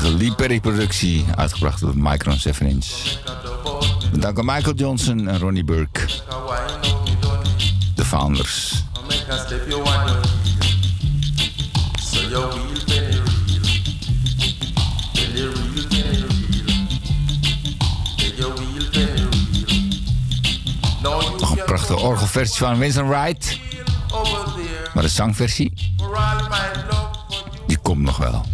prachtige Lee productie, uitgebracht door Micron 7 Inch. Bedankt aan Michael Johnson en Ronnie Burke. De founders. Nog een prachtige orgelversie van Winston Wright. Maar de zangversie, die komt nog wel.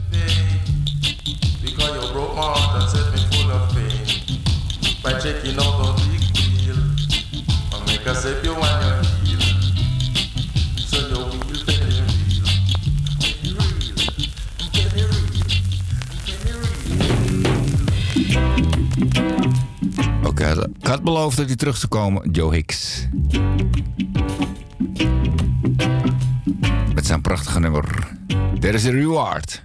Beloofd dat hij terug zou komen. Joe Hicks. Met zijn prachtige nummer. There is a reward.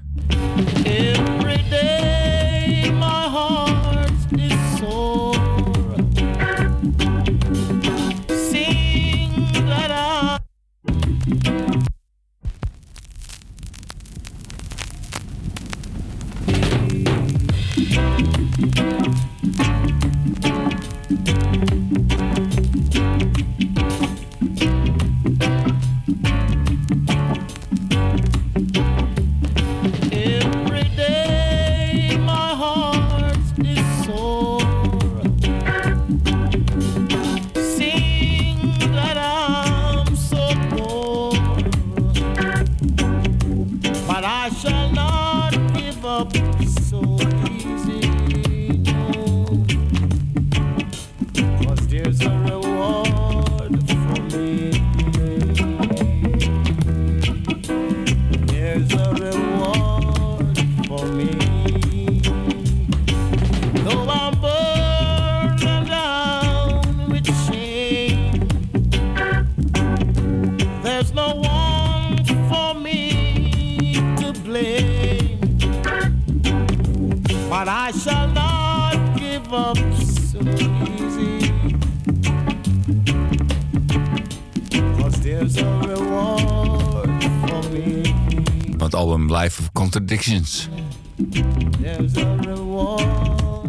Reward.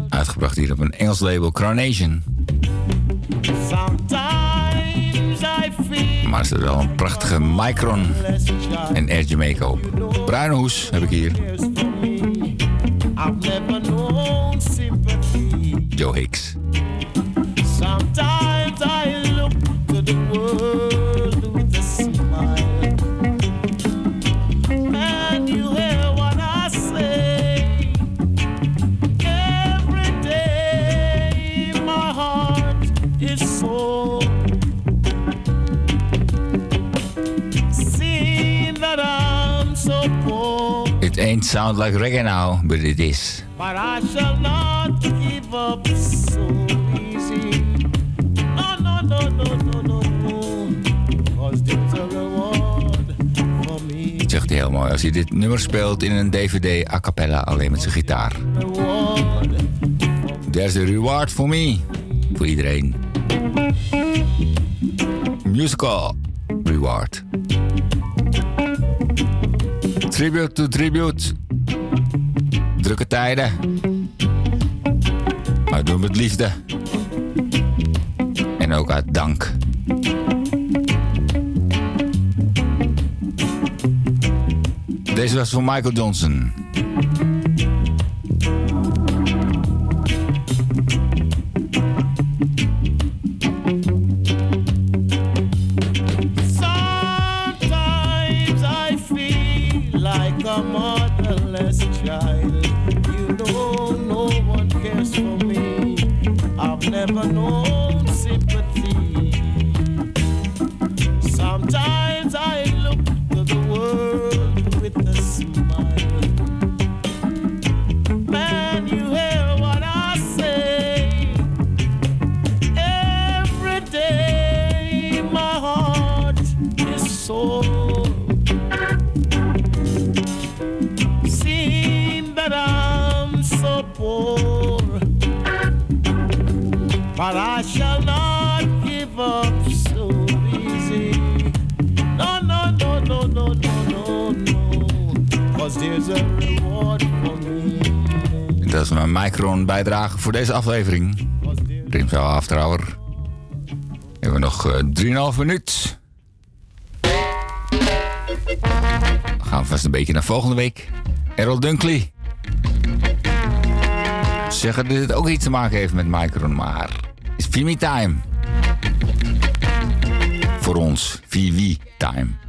Uitgebracht hier op een Engels label, feel Maar er zit wel een prachtige Micron en Air Jamaica op. Bruine hoes heb ik hier. Sound like reggae now, but it is. But I shall not give up so easy. No, no, no, no, no, no, no. There's a reward for me. Dat zegt hij heel mooi. Als hij dit nummer speelt in een DVD a cappella, alleen met zijn gitaar. There's a reward for me. Voor iedereen. Musical reward. Tribute to tribute. Drukke tijden. Maar doen met liefde. En ook uit dank. Deze was van Michael Johnson. Voor deze aflevering. Rimshow After Hour. We hebben nog eh, 3,5 minuut. Dan gaan we vast een beetje naar volgende week. Errol Dunkley. Zeggen dat dit ook iets te maken heeft met Micron, maar is VV Time. Voor ons, VV Time.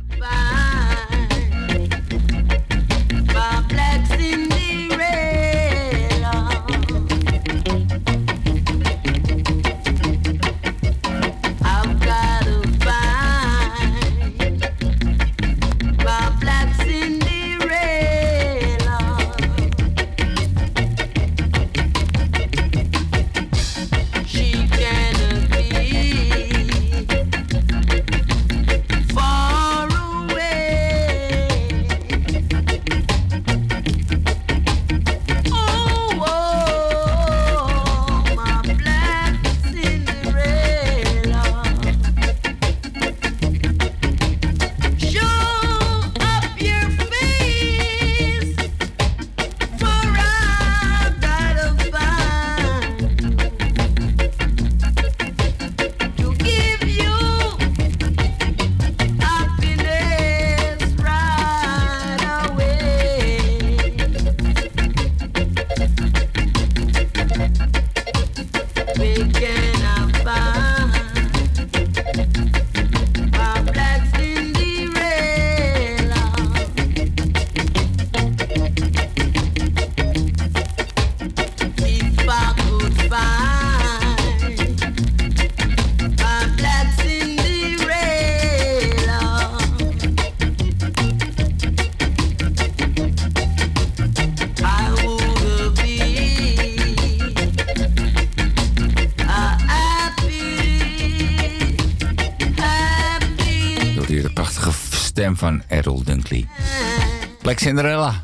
Cinderella.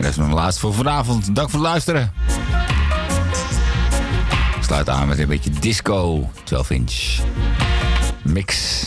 Dat is mijn laatste voor vanavond. Dank voor het luisteren. Ik sluit aan met een beetje disco 12 inch mix.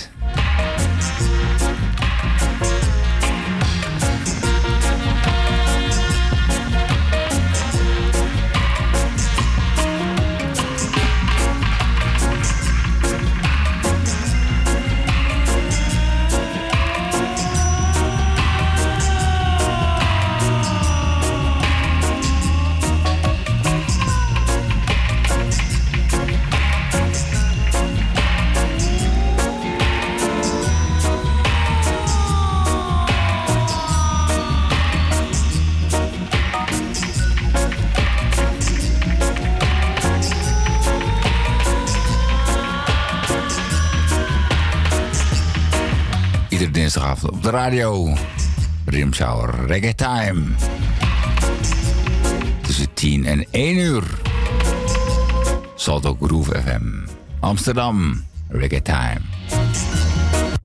Radio. Rimshower Reggae Time. Tussen 10 en 1 uur. Salto Groove FM. Amsterdam Reggae Time.